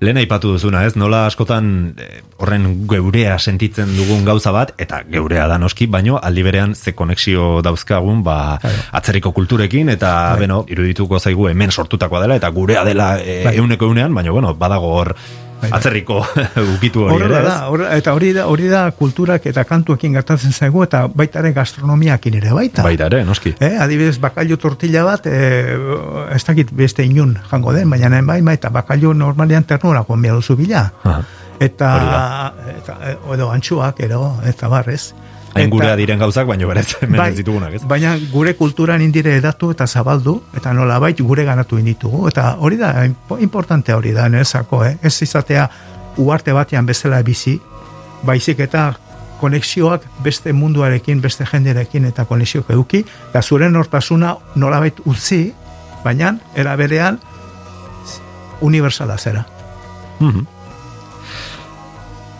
A: Lehen aipatu duzuna, ez? Nola askotan eh, horren geurea sentitzen dugun gauza bat, eta geurea da noski, baino aldi berean ze konexio dauzkagun, ba,
C: Claro.
A: atzerriko kulturekin, eta,
C: Bai.
A: beno, irudituko zaigu hemen sortutakoa dela, eta gurea dela e,
C: Bai.
A: euneko eunean, baina, bueno, badago hor
C: Bai, bai.
A: Atzerriko ukitu hori ere,
C: da, horre- eta hori da, hori da kulturak eta kantuekin gertatzen zaigu, eta baita ere gastronomiakin ere baita.
A: Baita ere, noski.
C: Eh, adibidez, bakailu tortilla bat, eh, ez dakit beste inun jango den, baina nahen bai, eta bakailu normalian ternurako enbia duzu bila.
A: Aha.
C: Eta, eta eh, edo antxuak, edo, eta barrez.
A: Hain gurea diren gauzak, baino berez, hemen ez ditugunak, ez?
C: Baina gure kulturan indire edatu eta zabaldu, eta nola bait gure ganatu inditugu, eta hori da, impo- importante hori da, nerezako, eh? ez izatea uarte batean bezala bizi, baizik eta konexioak beste munduarekin, beste jenderekin eta konexioak eduki, eta zure nortasuna nolabait utzi, baina era berean universala zera.
A: Mhm.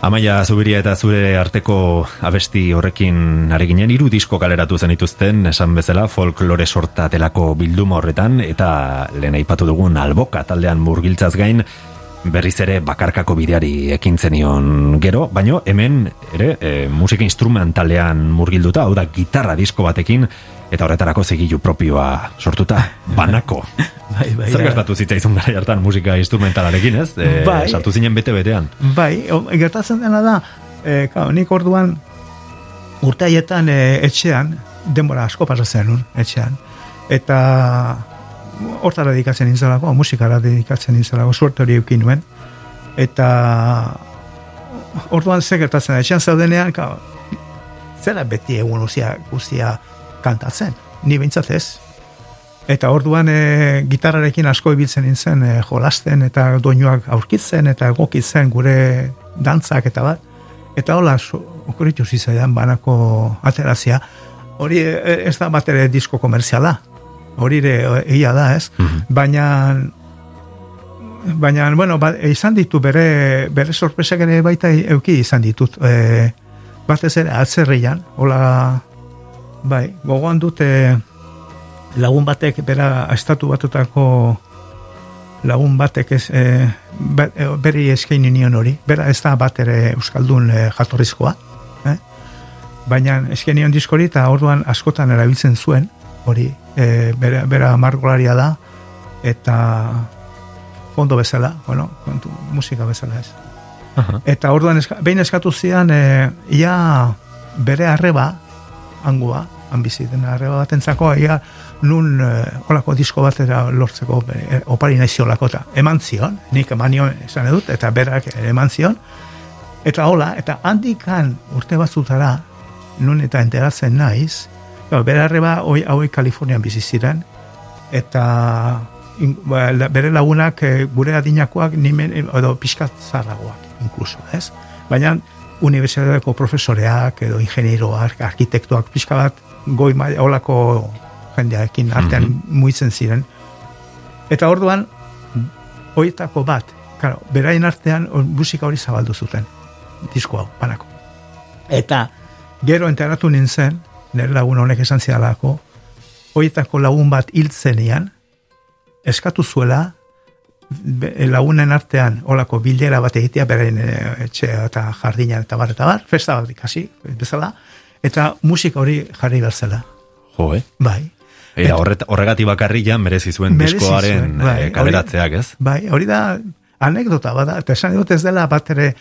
A: Amaia Zubiria eta zure arteko abesti horrekin ari ginen hiru disko kaleratu zenituzten esan bezala folklore sorta delako bilduma horretan eta lehen aipatu dugun alboka taldean murgiltzaz gain berriz ere bakarkako bideari ekin zenion gero, baino hemen ere e, musika instrumentalean murgilduta, hau da gitarra disko batekin eta horretarako zigilu propioa sortuta, banako.
C: Bai, bai,
A: Zer
C: ja.
A: gertatu zitzaizun gara hartan musika instrumentalarekin, ez? E,
C: Bai.
A: Sartu zinen bete-betean.
C: Bai, gertatzen dena da, e, kao, nik orduan urte haietan e, etxean, denbora asko pasatzen nun, etxean, eta hortara dedikatzen nintzelako, musikara dedikatzen nintzelako, suerte hori eukin nuen, eta orduan ze gertatzen da, etxean zaudenean, kao, zera beti egun guztia, guztia kantatzen, ni behintzat ez, Eta orduan e, gitarrarekin asko ibiltzen nintzen e, jolasten eta doinuak aurkitzen eta egokitzen gure dantzak eta bat. Eta hola okuritu zizaidan banako aterazia. Hori e, ez da bat ere disko komerziala. Hori ere e, egia da ez. Baina baina, bueno, ba, izan ditu bere, bere sorpresak ere baita euki izan ditut. E, batez ere atzerrian, hola, bai, gogoan dute lagun batek bera estatu batutako lagun batek ez, e, be- e, beri eskaini nion hori, bera ez da bat ere Euskaldun e, jatorrizkoa, eh? baina eskaini nion diskori eta orduan askotan erabiltzen zuen, hori, e, bera, bera margolaria da, eta fondo bezala, bueno, kontu, musika bezala ez.
A: Aha.
C: Eta orduan eska, behin eskatu zian e, ia bere arreba angua, han bizi dena arreba batentzako ia nun e, olako disko batera lortzeko e, opari naizi olako eta eman zion, nik eman nion esan edut, eta berak eman zion, eta hola, eta handikan urte batzutara nun eta enteratzen naiz, Claro, bere arreba hoi, hauek Kalifornian bizi ziren, eta in, ba, bere lagunak eh, gure adinakoak nimen, edo pixkat zarragoak, inkluso, ez? Baina unibertsitateko profesoreak edo ingenieroak, arkitektoak pixka bat goi maila olako jendearekin artean muitzen ziren. Eta orduan, hoietako bat, claro, beraien artean musika hori zabaldu zuten, disko hau, banako. Eta gero enteratu nintzen, nire lagun honek esan zidalako, hoietako lagun bat hiltzenean, eskatu zuela, lagunen artean olako bilera bat egitea beraien eh, etxe eta jardinan eta bar eta bar, festa bat ikasi, bezala, eta musika hori jarri berzela.
A: Jo, eh?
C: Bai.
A: Eta horret, horregatik bakarri ja merezi zuen diskoaren
C: bai.
A: eh, kaleratzeak, ez?
C: Bai, hori da anekdota bada, eta esan dut ez dela bat ere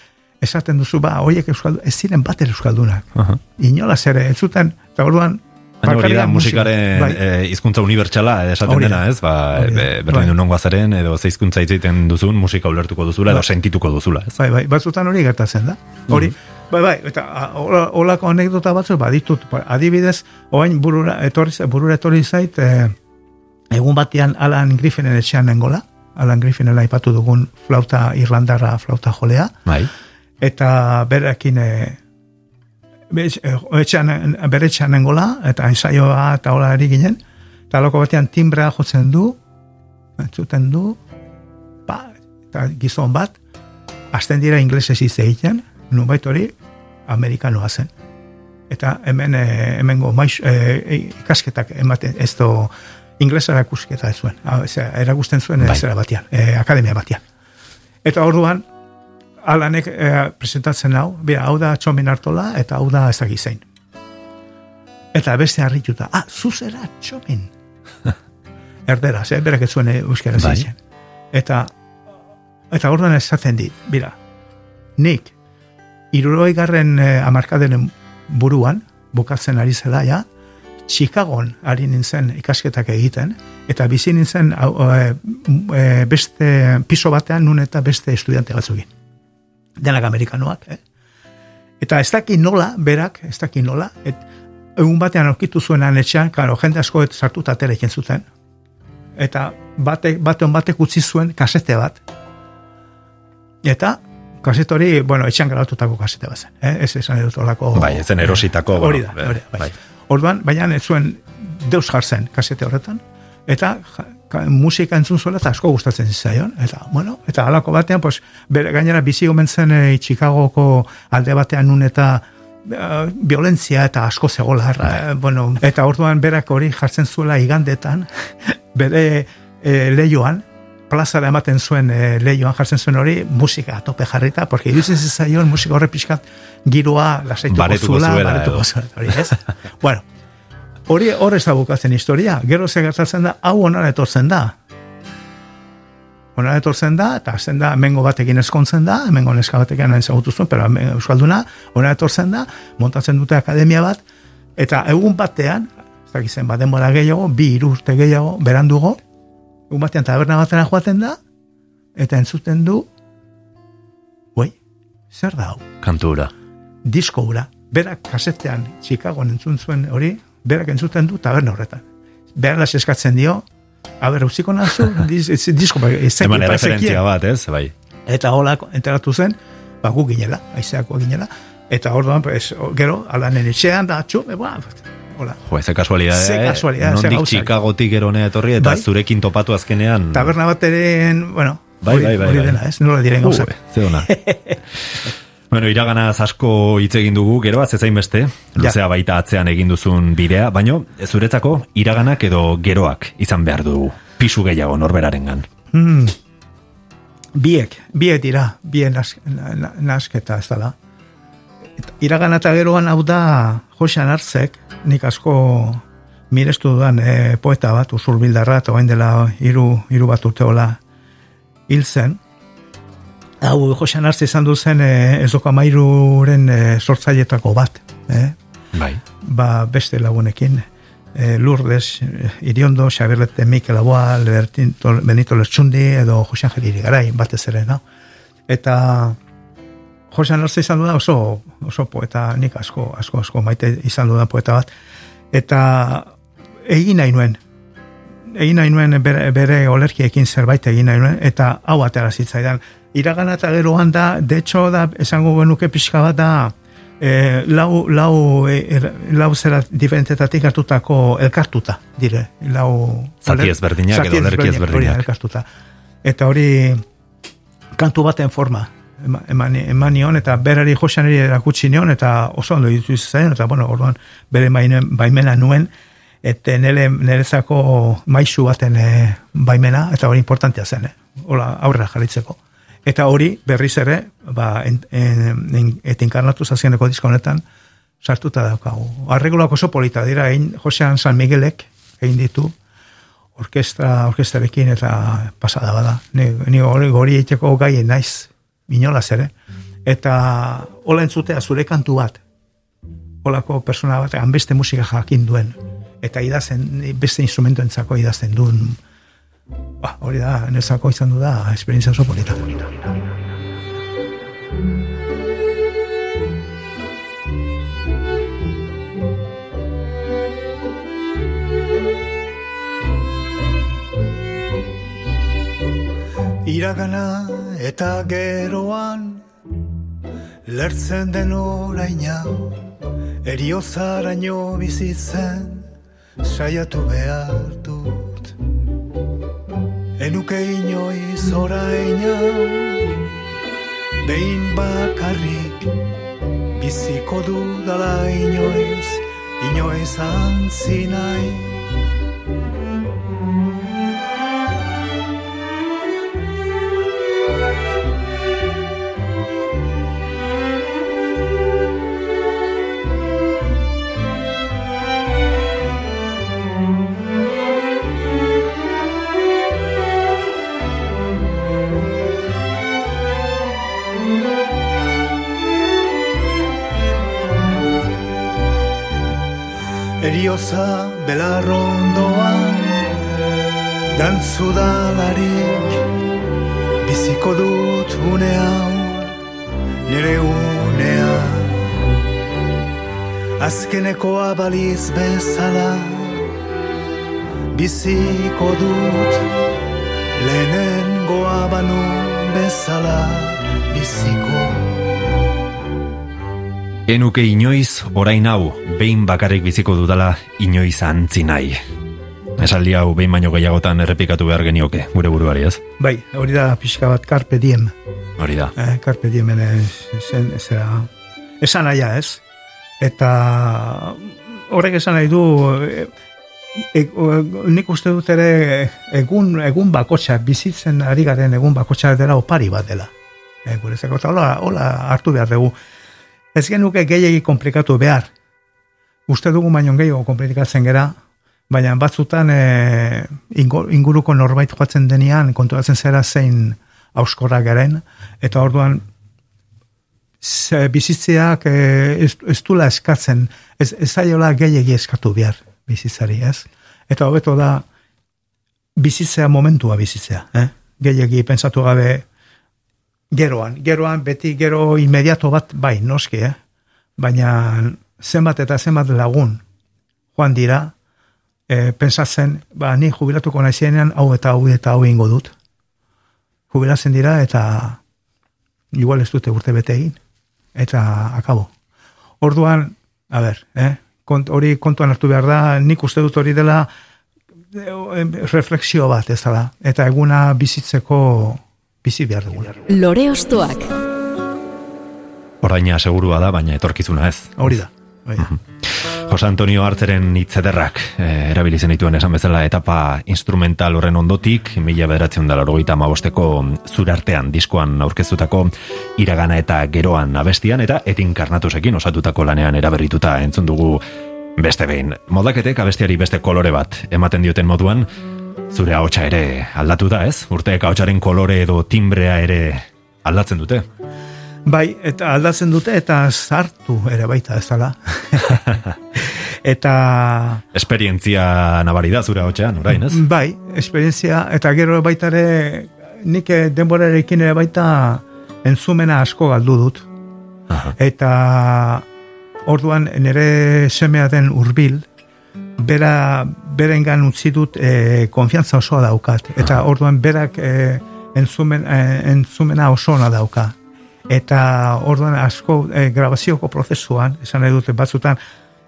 C: esaten duzu, ba, hoiek euskaldun, ez ziren bat ere euskaldunak.
A: Aha.
C: Inolaz ere, ez zuten, eta orduan,
A: hori da
C: bakarrik musika-
A: musikaren
C: bai.
A: eh, hizkuntza unibertsala esaten
C: Hori da.
A: dena, ez? Ba,
C: Hori da.
A: be- berdin
C: Bai.
A: du nongoa zaren edo ze hizkuntza egiten duzun musika ulertuko duzula edo
C: Bai.
A: sentituko duzula, ez?
C: Bai, bai, batzutan hori gertatzen da. Hori, bai, bai, eta holako anekdota batzu baditut, ba, adibidez, oain burura etorri, burura etorri zait, e, egun batean Alan Griffinen etxean nengola, Alan Griffinen aipatu dugun flauta irlandarra flauta jolea,
A: Bai.
C: eta berekin e, e, bere etxean nengola, eta ensaioa eta hola ari ginen, eta loko batean timbrea jotzen du, entzuten du, ba, eta gizon bat, azten dira inglesez hitz egiten, nubait hori, amerikanoa zen. Eta hemen, e, hemengo maiz, e, ikasketak ematen, ez do, inglesa erakusketa ez zuen, Ah, erakusten zuen
A: Bai.
C: zera batean, e, akademia batean. Eta orduan, alanek e, presentatzen hau, bera, hau da txomin hartola, eta hau da ez zein. Eta beste harrituta, ah, zuzera txomin. Erderaz, eh, berak ez zuen euskaraz
A: Bai.
C: bai. Eta, eta orduan esaten dit, bira, nik, iruroi garren eh, amarkadenen buruan, bukatzen ari zela, ja, Chicagon ari nintzen ikasketak egiten, eta bizi nintzen e, e, beste piso batean nun eta beste estudiante batzukin. Denak amerikanoak, eh? Eta ez daki nola, berak, ez daki nola, et, egun batean aurkitu zuenan etxean, karo, jende asko et sartuta atera iken zuten. Eta bate, batean batek utzi zuen kasete bat. Eta kasete hori, bueno, etxean garatutako kasete bat zen. Eh? Ez esan edut olako...
A: Bai, ez zen erositako.
C: Hori da, hori da, bai.
A: bai.
C: Orduan, baina ez zuen deus jartzen kasete horretan, eta musika entzun zuela eta asko gustatzen zitzaion. Eta, bueno, eta halako batean, pues, bere, gainera bizi gomentzen e, Chicagoko alde batean nun eta eh, violentzia eta asko zegola. eh, bueno, eta orduan berak hori jartzen zuela igandetan, bere e, leioan, plazara ematen zuen e, leioan jartzen zuen hori musika tope jarrita, porque iruditzen zitzaion musika horre pixkat giroa lasaituko zuela, baretuko zuela, hori ez? bueno, hori hor ez da bukatzen historia, gero ze gertatzen da, hau onara etortzen da. Onara etortzen da, eta azten da, mengo batekin eskontzen da, mengo neska batekin ezagutu zuen, pero Euskalduna, onara etortzen da, montatzen dute akademia bat, eta egun batean, ez dakizen, bat denbora gehiago, bi hiru urte gehiago, berandugo, egun batean taberna batena joaten da, eta entzuten du, ui, zer da hau?
A: Kantura.
C: disko hura, berak kasetean Chicagoan entzun zuen hori, berak entzuten du taberna horretan. Beraz eskatzen dio, a ber, utziko nazu, dis, ez- disko, bai, ez
A: Eman referentzia bat, ez? Bai.
C: eta hola enteratu zen, ba, gu ginela, aizeako ginela, eta orduan, pues, gero, alanen etxean da, txu, e, ba, hola,
A: Jo, ze
C: Ze
A: eh?
C: kasualidade, ze
A: Nondik
C: gauzak.
A: Chicagotik eronea etorri eta
C: Bai.
A: zurekin topatu azkenean.
C: taberna bateren, bueno,
A: Bai, bai, bai,
C: hori
A: bai.
C: dena, ez, nola diren
A: Uh,
C: gauzak.
A: ze ona. bueno, iraganaz asko hitz egin dugu, gero ez zain beste, luzea baita atzean egin duzun bidea, baino zuretzako iraganak edo geroak izan behar du pisu gehiago norberarengan.
C: Hmm. Biek, biek dira, bien nas, na, na, nasketa ez dela. Eta Iragana eta geroan hau da Josean Artzek, nik asko mirestu dudan e, poeta bat, usul bildarra, eta orain dela hiru hiru bat urteola hil zen. Hau Josean Artze izan du zen e, ez doka mairuren e, sortzailetako bat. Eh?
A: Bai.
C: ba, beste lagunekin e, Lourdes, eh, Iriondo, Xabirlete, Mikel Aboa, Benito Lertxundi edo Jose Angel Irigarai batez ere, no? Eta Jose Anortza izan duda oso, oso poeta, nik asko, asko, asko maite izan duda poeta bat. Eta egin nahi nuen, egin nahi nuen bere, bere olerkiekin zerbait egin nahi nuen, eta hau atera zitzaidan. Iragana eta geroan da, de hecho da, esango genuke pixka bat da, e, lau, lau, e, lau zera diferentetatik hartutako elkartuta, dire, lau...
A: Zati ezberdinak edo olerki
C: ezberdinak, elkartuta. Eta hori kantu baten forma ema- eman, eman nion, eta berari josaneri erakutsi nion, eta oso ondo ditu zen, eta bueno, orduan bere baimena nuen, eta nire nerezako maisu baten e, baimena, eta hori importantea zen, eh? Hola, aurrera jarritzeko. Eta hori, berriz ere, ba, en, en, en, eta inkarnatu zazieneko disko honetan, sartuta daukagu. Arregulak oso polita dira, egin Josean San Miguelek egin ditu, orkestra, orkestrarekin eta pasada bada. Ni, ni gori egiteko gai naiz, inolaz ere. Eta hola entzutea zure kantu bat, holako persona bat, beste musika jakin duen, eta idazten, beste instrumentoentzako idazten duen, ba, hori da, nezako izan du da, esperientzia oso polita. Iragana eta geroan Lertzen den oraina Eriozaraino bizitzen Saiatu behar dut Enuke inoiz oraina Behin bakarrik Biziko dudala inoiz Inoiz antzi Erioza belarrondoan Dantzudalarik Biziko dut une hau Nire unea
B: Azkenekoa baliz bezala Biziko dut Lehenengoa banu bezala Biziko
A: Enuke inoiz, orain hau, behin bakarrik biziko dudala, inoiz antzi nahi. Esaldi hau behin baino gehiagotan errepikatu behar genioke, gure buruari ez?
C: Bai, hori da pixka bat carpe diem.
A: Hori da.
C: Eh, carpe diemen eh, zen, zera, esan naia ez. Eta horrek esan nahi du, e, e, nik uste dut ere egun, egun bakotxa, bizitzen ari garen egun bakotxa dela opari bat dela. E, gure zeko, eta hola, hola hartu behar dugu. Ez genuke gehiagi komplikatu behar. Uste dugu baino gehiago komplikatzen gera, baina batzutan e, inguruko norbait joatzen denean, konturatzen zera zein auskorra garen, eta orduan ze, bizitzeak e, ez, ez dula eskatzen, ez, ez zaiola gehiagi eskatu behar bizitzari, ez? Eta hobeto da bizitzea momentua bizitzea, eh? Gehiagi pentsatu gabe geroan, geroan beti gero inmediato bat bai, noski, eh? Baina zenbat eta zenbat lagun joan dira, e, pensatzen, ba, ni jubilatuko naizenean hau eta hau eta hau ingo dut. Jubilatzen dira eta igual ez dute urte bete egin. Eta akabo. Orduan, a ber, eh? Kont, hori kontuan hartu behar da, nik uste dut hori dela eh, refleksio bat, ez dela. Eta eguna bizitzeko bizi behar dugula.
E: Lore Ostoak.
A: Oraina segurua da, baina etorkizuna ez.
C: Hori da. Bai.
A: Jose Antonio Hartzeren hitzederrak eh, erabili zenituen esan bezala etapa instrumental horren ondotik, mila bederatzen da larogeita amabosteko zurartean diskoan aurkeztutako iragana eta geroan abestian eta etin karnatusekin osatutako lanean eraberrituta entzun dugu beste behin. Moldaketek abestiari beste kolore bat ematen dioten moduan, zure ahotsa ere aldatu da ez? Urteek ahotsaren kolore edo timbrea ere aldatzen dute.
C: Bai, eta aldatzen dute eta sartu ere baita ez dela. eta
A: Esperientzia nabari da zure ahotsean, orain ez?
C: bai, esperientzia, eta gero baita ere nik denborarekin ere baita entzumena asko galdu dut.
A: Aha.
C: Eta orduan nire semea den urbil, bera, berengan utzi dut e, konfiantza osoa daukat. Eta orduan berak e, entzumen, e, entzumena oso ona dauka. Eta orduan asko e, grabazioko prozesuan, esan nahi dute batzutan,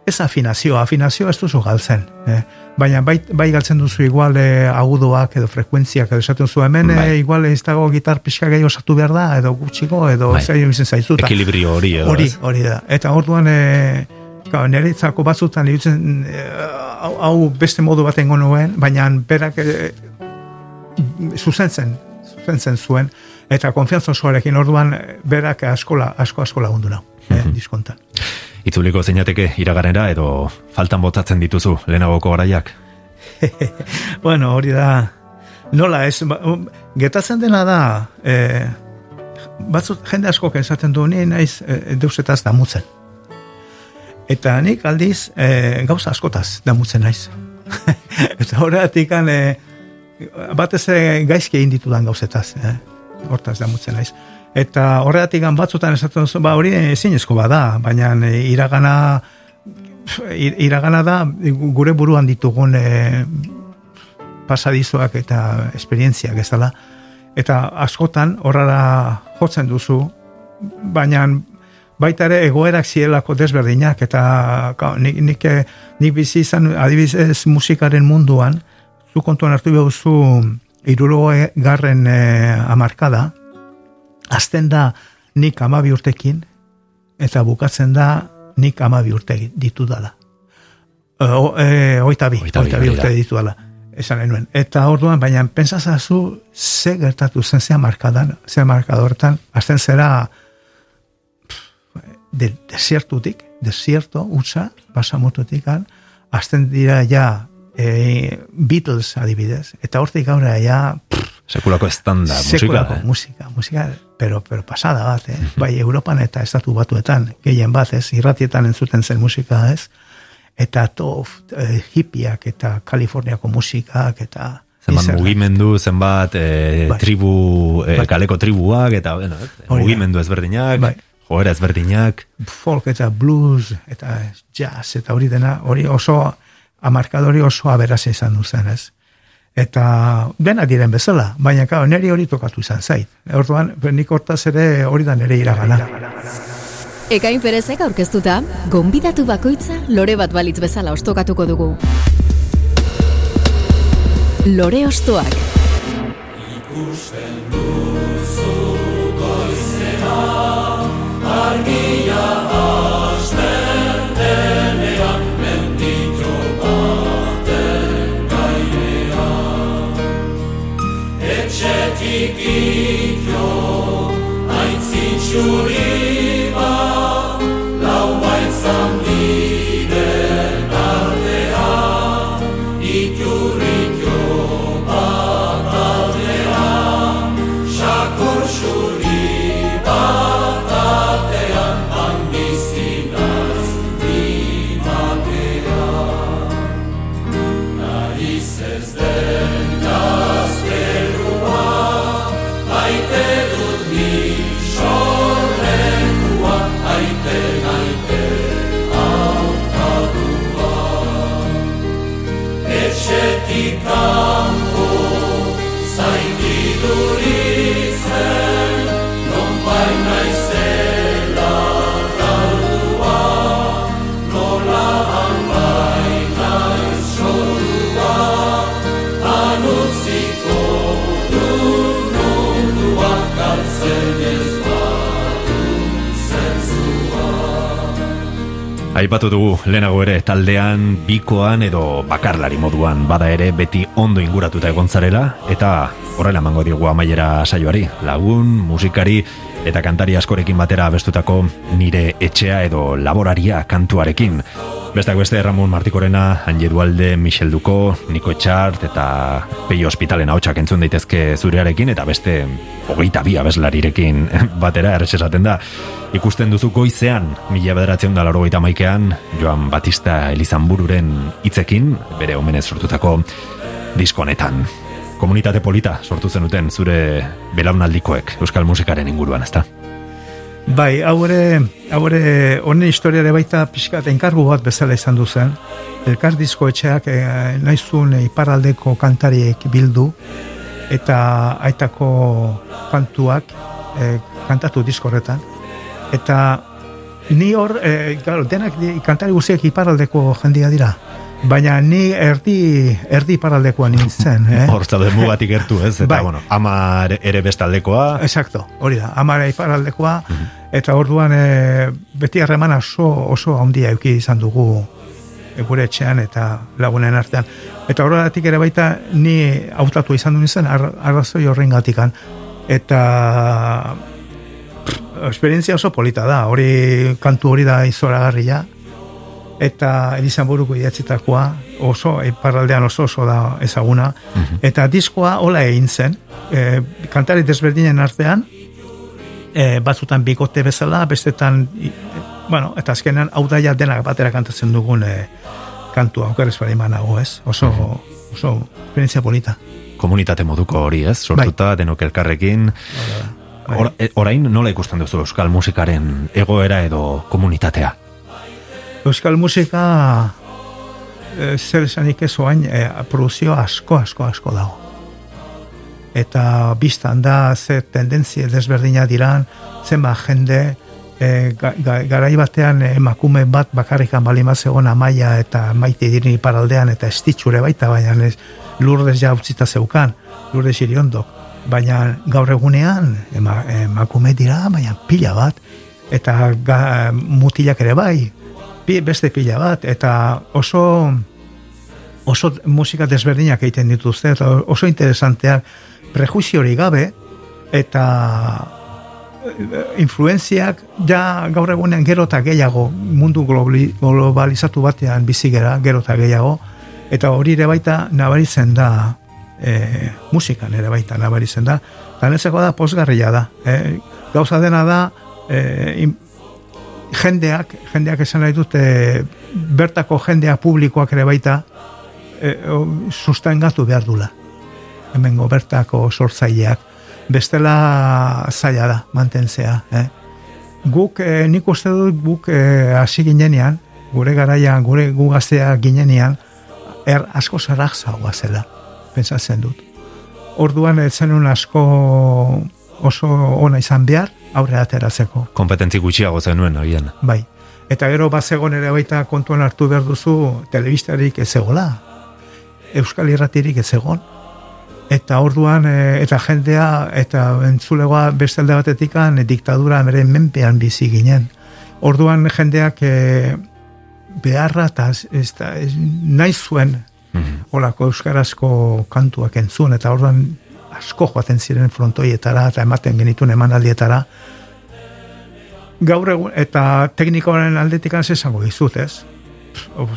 C: ez afinazioa, afinazioa ez duzu galtzen. Eh? Baina bai, bai galtzen duzu igual e, agudoak edo frekuentziak edo esaten zu hemen
A: Bai.
C: e, igual ez dago gitar pixka gehiago osatu behar da edo gutxiko edo
A: Bai.
C: zailo izen zaizuta.
A: Ekilibrio hori edo
C: Hori, hori da. Eta orduan e, Niretzako batzutan irutzen hau, hau beste modu bat engo nuen, baina berak e, zuzentzen, zuzentzen zuen, eta konfiantza osoarekin orduan eh, berak askola, asko asko lagundu nau, eh, diskontan.
A: Itzuliko zeinateke iraganera edo faltan botatzen dituzu lehenagoko garaiak?
C: bueno, hori da, nola ez, ba, um, getatzen dena da, e, batzut jende asko esaten du, ni naiz e, deusetaz damutzen. Eta nik aldiz e, gauza askotaz damutzen naiz. Eta horretik e, batez ere gaizki egin ditudan gauzetaz, eh? hortaz damutzen naiz. Eta horretik batzutan esaten duzu, ba hori ezinezko bada, baina e, iragana ir- iragana da gure buruan ditugun e, pasadizoak eta esperientziak ez dela. Eta askotan horrela jotzen duzu, baina baita ere egoerak zielako desberdinak eta ka, nik, nik, eh, nik bizi izan adibidez musikaren munduan zu kontuan hartu behuzu iruro garren e, amarkada azten da nik amabi urtekin eta bukatzen da nik amabi urte ditu dala. E, o, e, oita bi,
A: Hogeita bi,
C: oita bi
A: hori da.
C: urte ditu dala. Esan nuen. Eta orduan, baina pentsazazu ze gertatu zen ze markadan, ze markadortan, azten zera de, desiertutik, desierto, utza, basamotutik, azten dira ja e, Beatles adibidez, eta hortik gaura ja pff,
A: Sekulako estanda,
C: sekulako
A: musika. eh?
C: musika, musika, pero, pero pasada bat, eh? bai Europan eta estatu batuetan, gehien bat, ez, irratietan entzuten zen musika, ez, eta to eh, hippiak eta Kaliforniako musikak eta
A: Zenbat mugimendu, zenbat e,
C: Bai.
A: tribu, e,
C: Bai.
A: kaleko tribuak, eta bueno, mugimendu ezberdinak,
C: Bai.
A: Joera ezberdinak,
C: folk eta blues eta jazz eta hori dena, hori oso amarkadori oso aberaz izan duzen, ez? Eta dena diren bezala, baina kao, neri hori tokatu izan zait. Orduan, nik hortaz ere hori da nere iragana.
E: Ekain perezek aurkeztuta, gonbidatu bakoitza lore bat balitz bezala ostokatuko dugu. Lore ostoak.
A: Aipatu dugu lehenago ere taldean, bikoan edo bakarlari moduan bada ere beti ondo inguratuta egon zarela eta horrela emango diogu amaiera saioari. Lagun, musikari eta kantari askorekin batera abestutako nire etxea edo laboraria kantuarekin. Besteak beste Ramon Martikorena, Anje Dualde, Michel Duko, Niko Etxart eta Peio Hospitalen hautsak entzun daitezke zurearekin eta beste hogeita bi abeslarirekin batera errez esaten da. Ikusten duzu goizean, mila bederatzen da laro maikean, Joan Batista Elizanbururen hitzekin bere omenez sortutako diskonetan. Komunitate polita sortu zenuten zure belaunaldikoek Euskal Musikaren inguruan, ezta?
C: Bai, hau ere, hau ere, honen historiare baita pixkat enkargu bat bezala izan du zen. Elkar disko etxeak e, naizun iparaldeko kantariek bildu eta aitako kantuak e, kantatu disko. Eta ni hor, e, claro, denak kantari guztiak iparaldeko jendia dira. Baina ni erdi, erdi paraldekoa nintzen, eh?
A: Hor zaude mugatik gertu, ez? Eta,
C: Bai.
A: bueno, ama ere bestaldekoa.
C: Exacto, hori da, amara iparaldekoa,
A: Mhm.
C: eta orduan e, beti harremana oso, oso handia euki izan dugu e, gure etxean eta lagunen artean. Eta horregatik ere baita ni hautatu izan duen zen ar, arrazoi horren gatikan. Eta pff, esperientzia oso polita da, hori kantu hori da izoragarria, eta Elizanburuko idatzitakoa oso, iparraldean oso oso da ezaguna, eta diskoa hola egin zen, e, kantari desberdinen artean, e, batzutan bikote bezala, bestetan, i- bueno, eta azkenean hau daia denak batera kantatzen dugun e, kantua, okeres bali manago, ez? Oso, oso esperientzia polita.
A: Komunitate moduko hori, ez? Sortuta, denok elkarrekin.
C: Bai.
A: Or, e, orain nola ikusten duzu Euskal Musikaren egoera edo komunitatea?
C: Euskal musika e, zer esanik ez oain e, produzio asko, asko, asko dago. Eta biztan da ze tendentzia desberdina diran, zenba jende, e, ga, ga, garai batean emakume bat bakarrikan balima zegoen amaia eta maite diren iparaldean eta estitxure baita, baina ez lurdez ja utzita zeukan, lurdez iriondok. Baina gaur egunean ema, emakume dira, baina pila bat, eta ga, mutilak ere bai, beste pila bat, eta oso oso musika desberdinak egiten dituzte, eta oso interesanteak prejuiziorik gabe, eta eh, influenziak ja gaur egunean gero eta gehiago mundu globali- globalizatu batean bizi gera, gero eta gehiago, eta hori ere baita nabaritzen da e, musikan ere baita nabaritzen da, eta da posgarria da. E, gauza dena da e, in- jendeak, jendeak esan nahi dute bertako jendea publikoak ere baita e, sustengatu behar dula. Hemengo bertako sortzaileak. Bestela zaila da, mantentzea. Eh? guk, e, nik uste dut guk e, hasi ginenean, gure garaian, gure gu ginenean, er asko zarrak zagoa zela, pentsatzen dut. Orduan ez zenun asko oso ona izan behar, aurre ateratzeko.
A: Kompetentzi gutxiago zenuen, agian.
C: Bai. Eta gero bazegon ere baita kontuan hartu behar duzu telebistarik ez egola. Euskal Irratirik ez egon. Eta orduan, e, eta jendea, eta entzulegoa beste alde batetikan, diktadura meren menpean bizi ginen. Orduan jendeak e, beharra eta ez, nahi zuen
A: Mhm.
C: olako euskarazko kantuak entzun, eta orduan asko joaten ziren frontoietara, eta ematen genituen emanaldietara. Gaur egun, eta teknikoaren aldetik ez esango dizut, ez?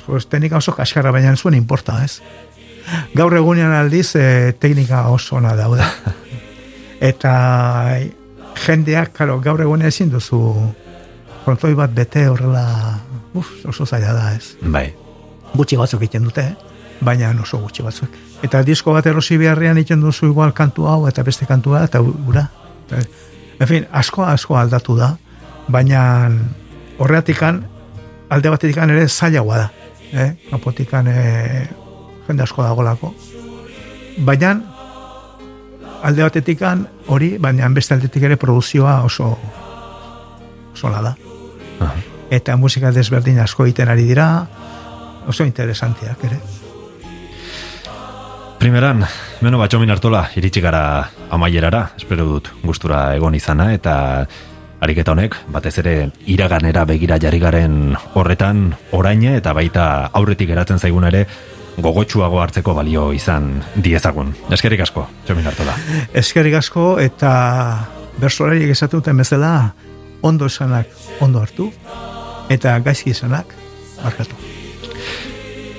C: Pues, teknika oso kaskarra baina zuen importa, ez? Gaur egunean aldiz e, teknika oso ona daude. eta jendeak, karo, gaur egunean ezin duzu frontoi bat bete horrela uf, oso zaila da, ez?
A: Bai.
C: gutxi batzuk egiten dute, eh? Baina oso gutxi batzuk. Eta disko bat erosi beharrean egiten duzu igual kantu hau eta beste kantua eta ura. Eta, En fin, asko asko aldatu da, baina horreatikan alde batetikan ere zailagoa da. Eh? Kanpotikan eh, jende asko dagolako. Baina alde batetikan hori, baina beste aldetik ere produzioa oso oso da.
A: Aha.
C: Eta musika desberdin asko egiten ari dira, oso interesanteak ere.
A: Primeran, meno batxomin hartola, iritsi gara amaierara, espero dut gustura egon izana, eta ariketa honek, batez ere iraganera begira jarri garen horretan, oraine eta baita aurretik geratzen zaigun ere, gogotsuago hartzeko balio izan diezagun. Eskerik asko, txomin hartola.
C: Eskerrik asko eta bersolariek esatu duten bezala ondo esanak ondo hartu eta gaizki esanak markatu.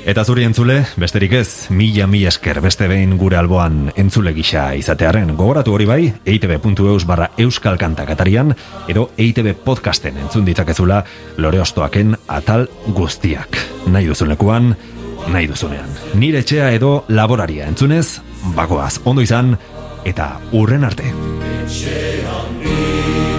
A: Eta zuri entzule, besterik ez, mila mi esker beste behin gure alboan entzule gisa izatearen. Gogoratu hori bai, eitb.eus barra euskal kantak atarian, edo eitb podcasten entzun ditzakezula lore ostoaken atal guztiak. Nahi duzun lekuan, nahi duzunean. Nire etxea edo laboraria entzunez, bagoaz, ondo izan, eta urren arte.
D: Ditut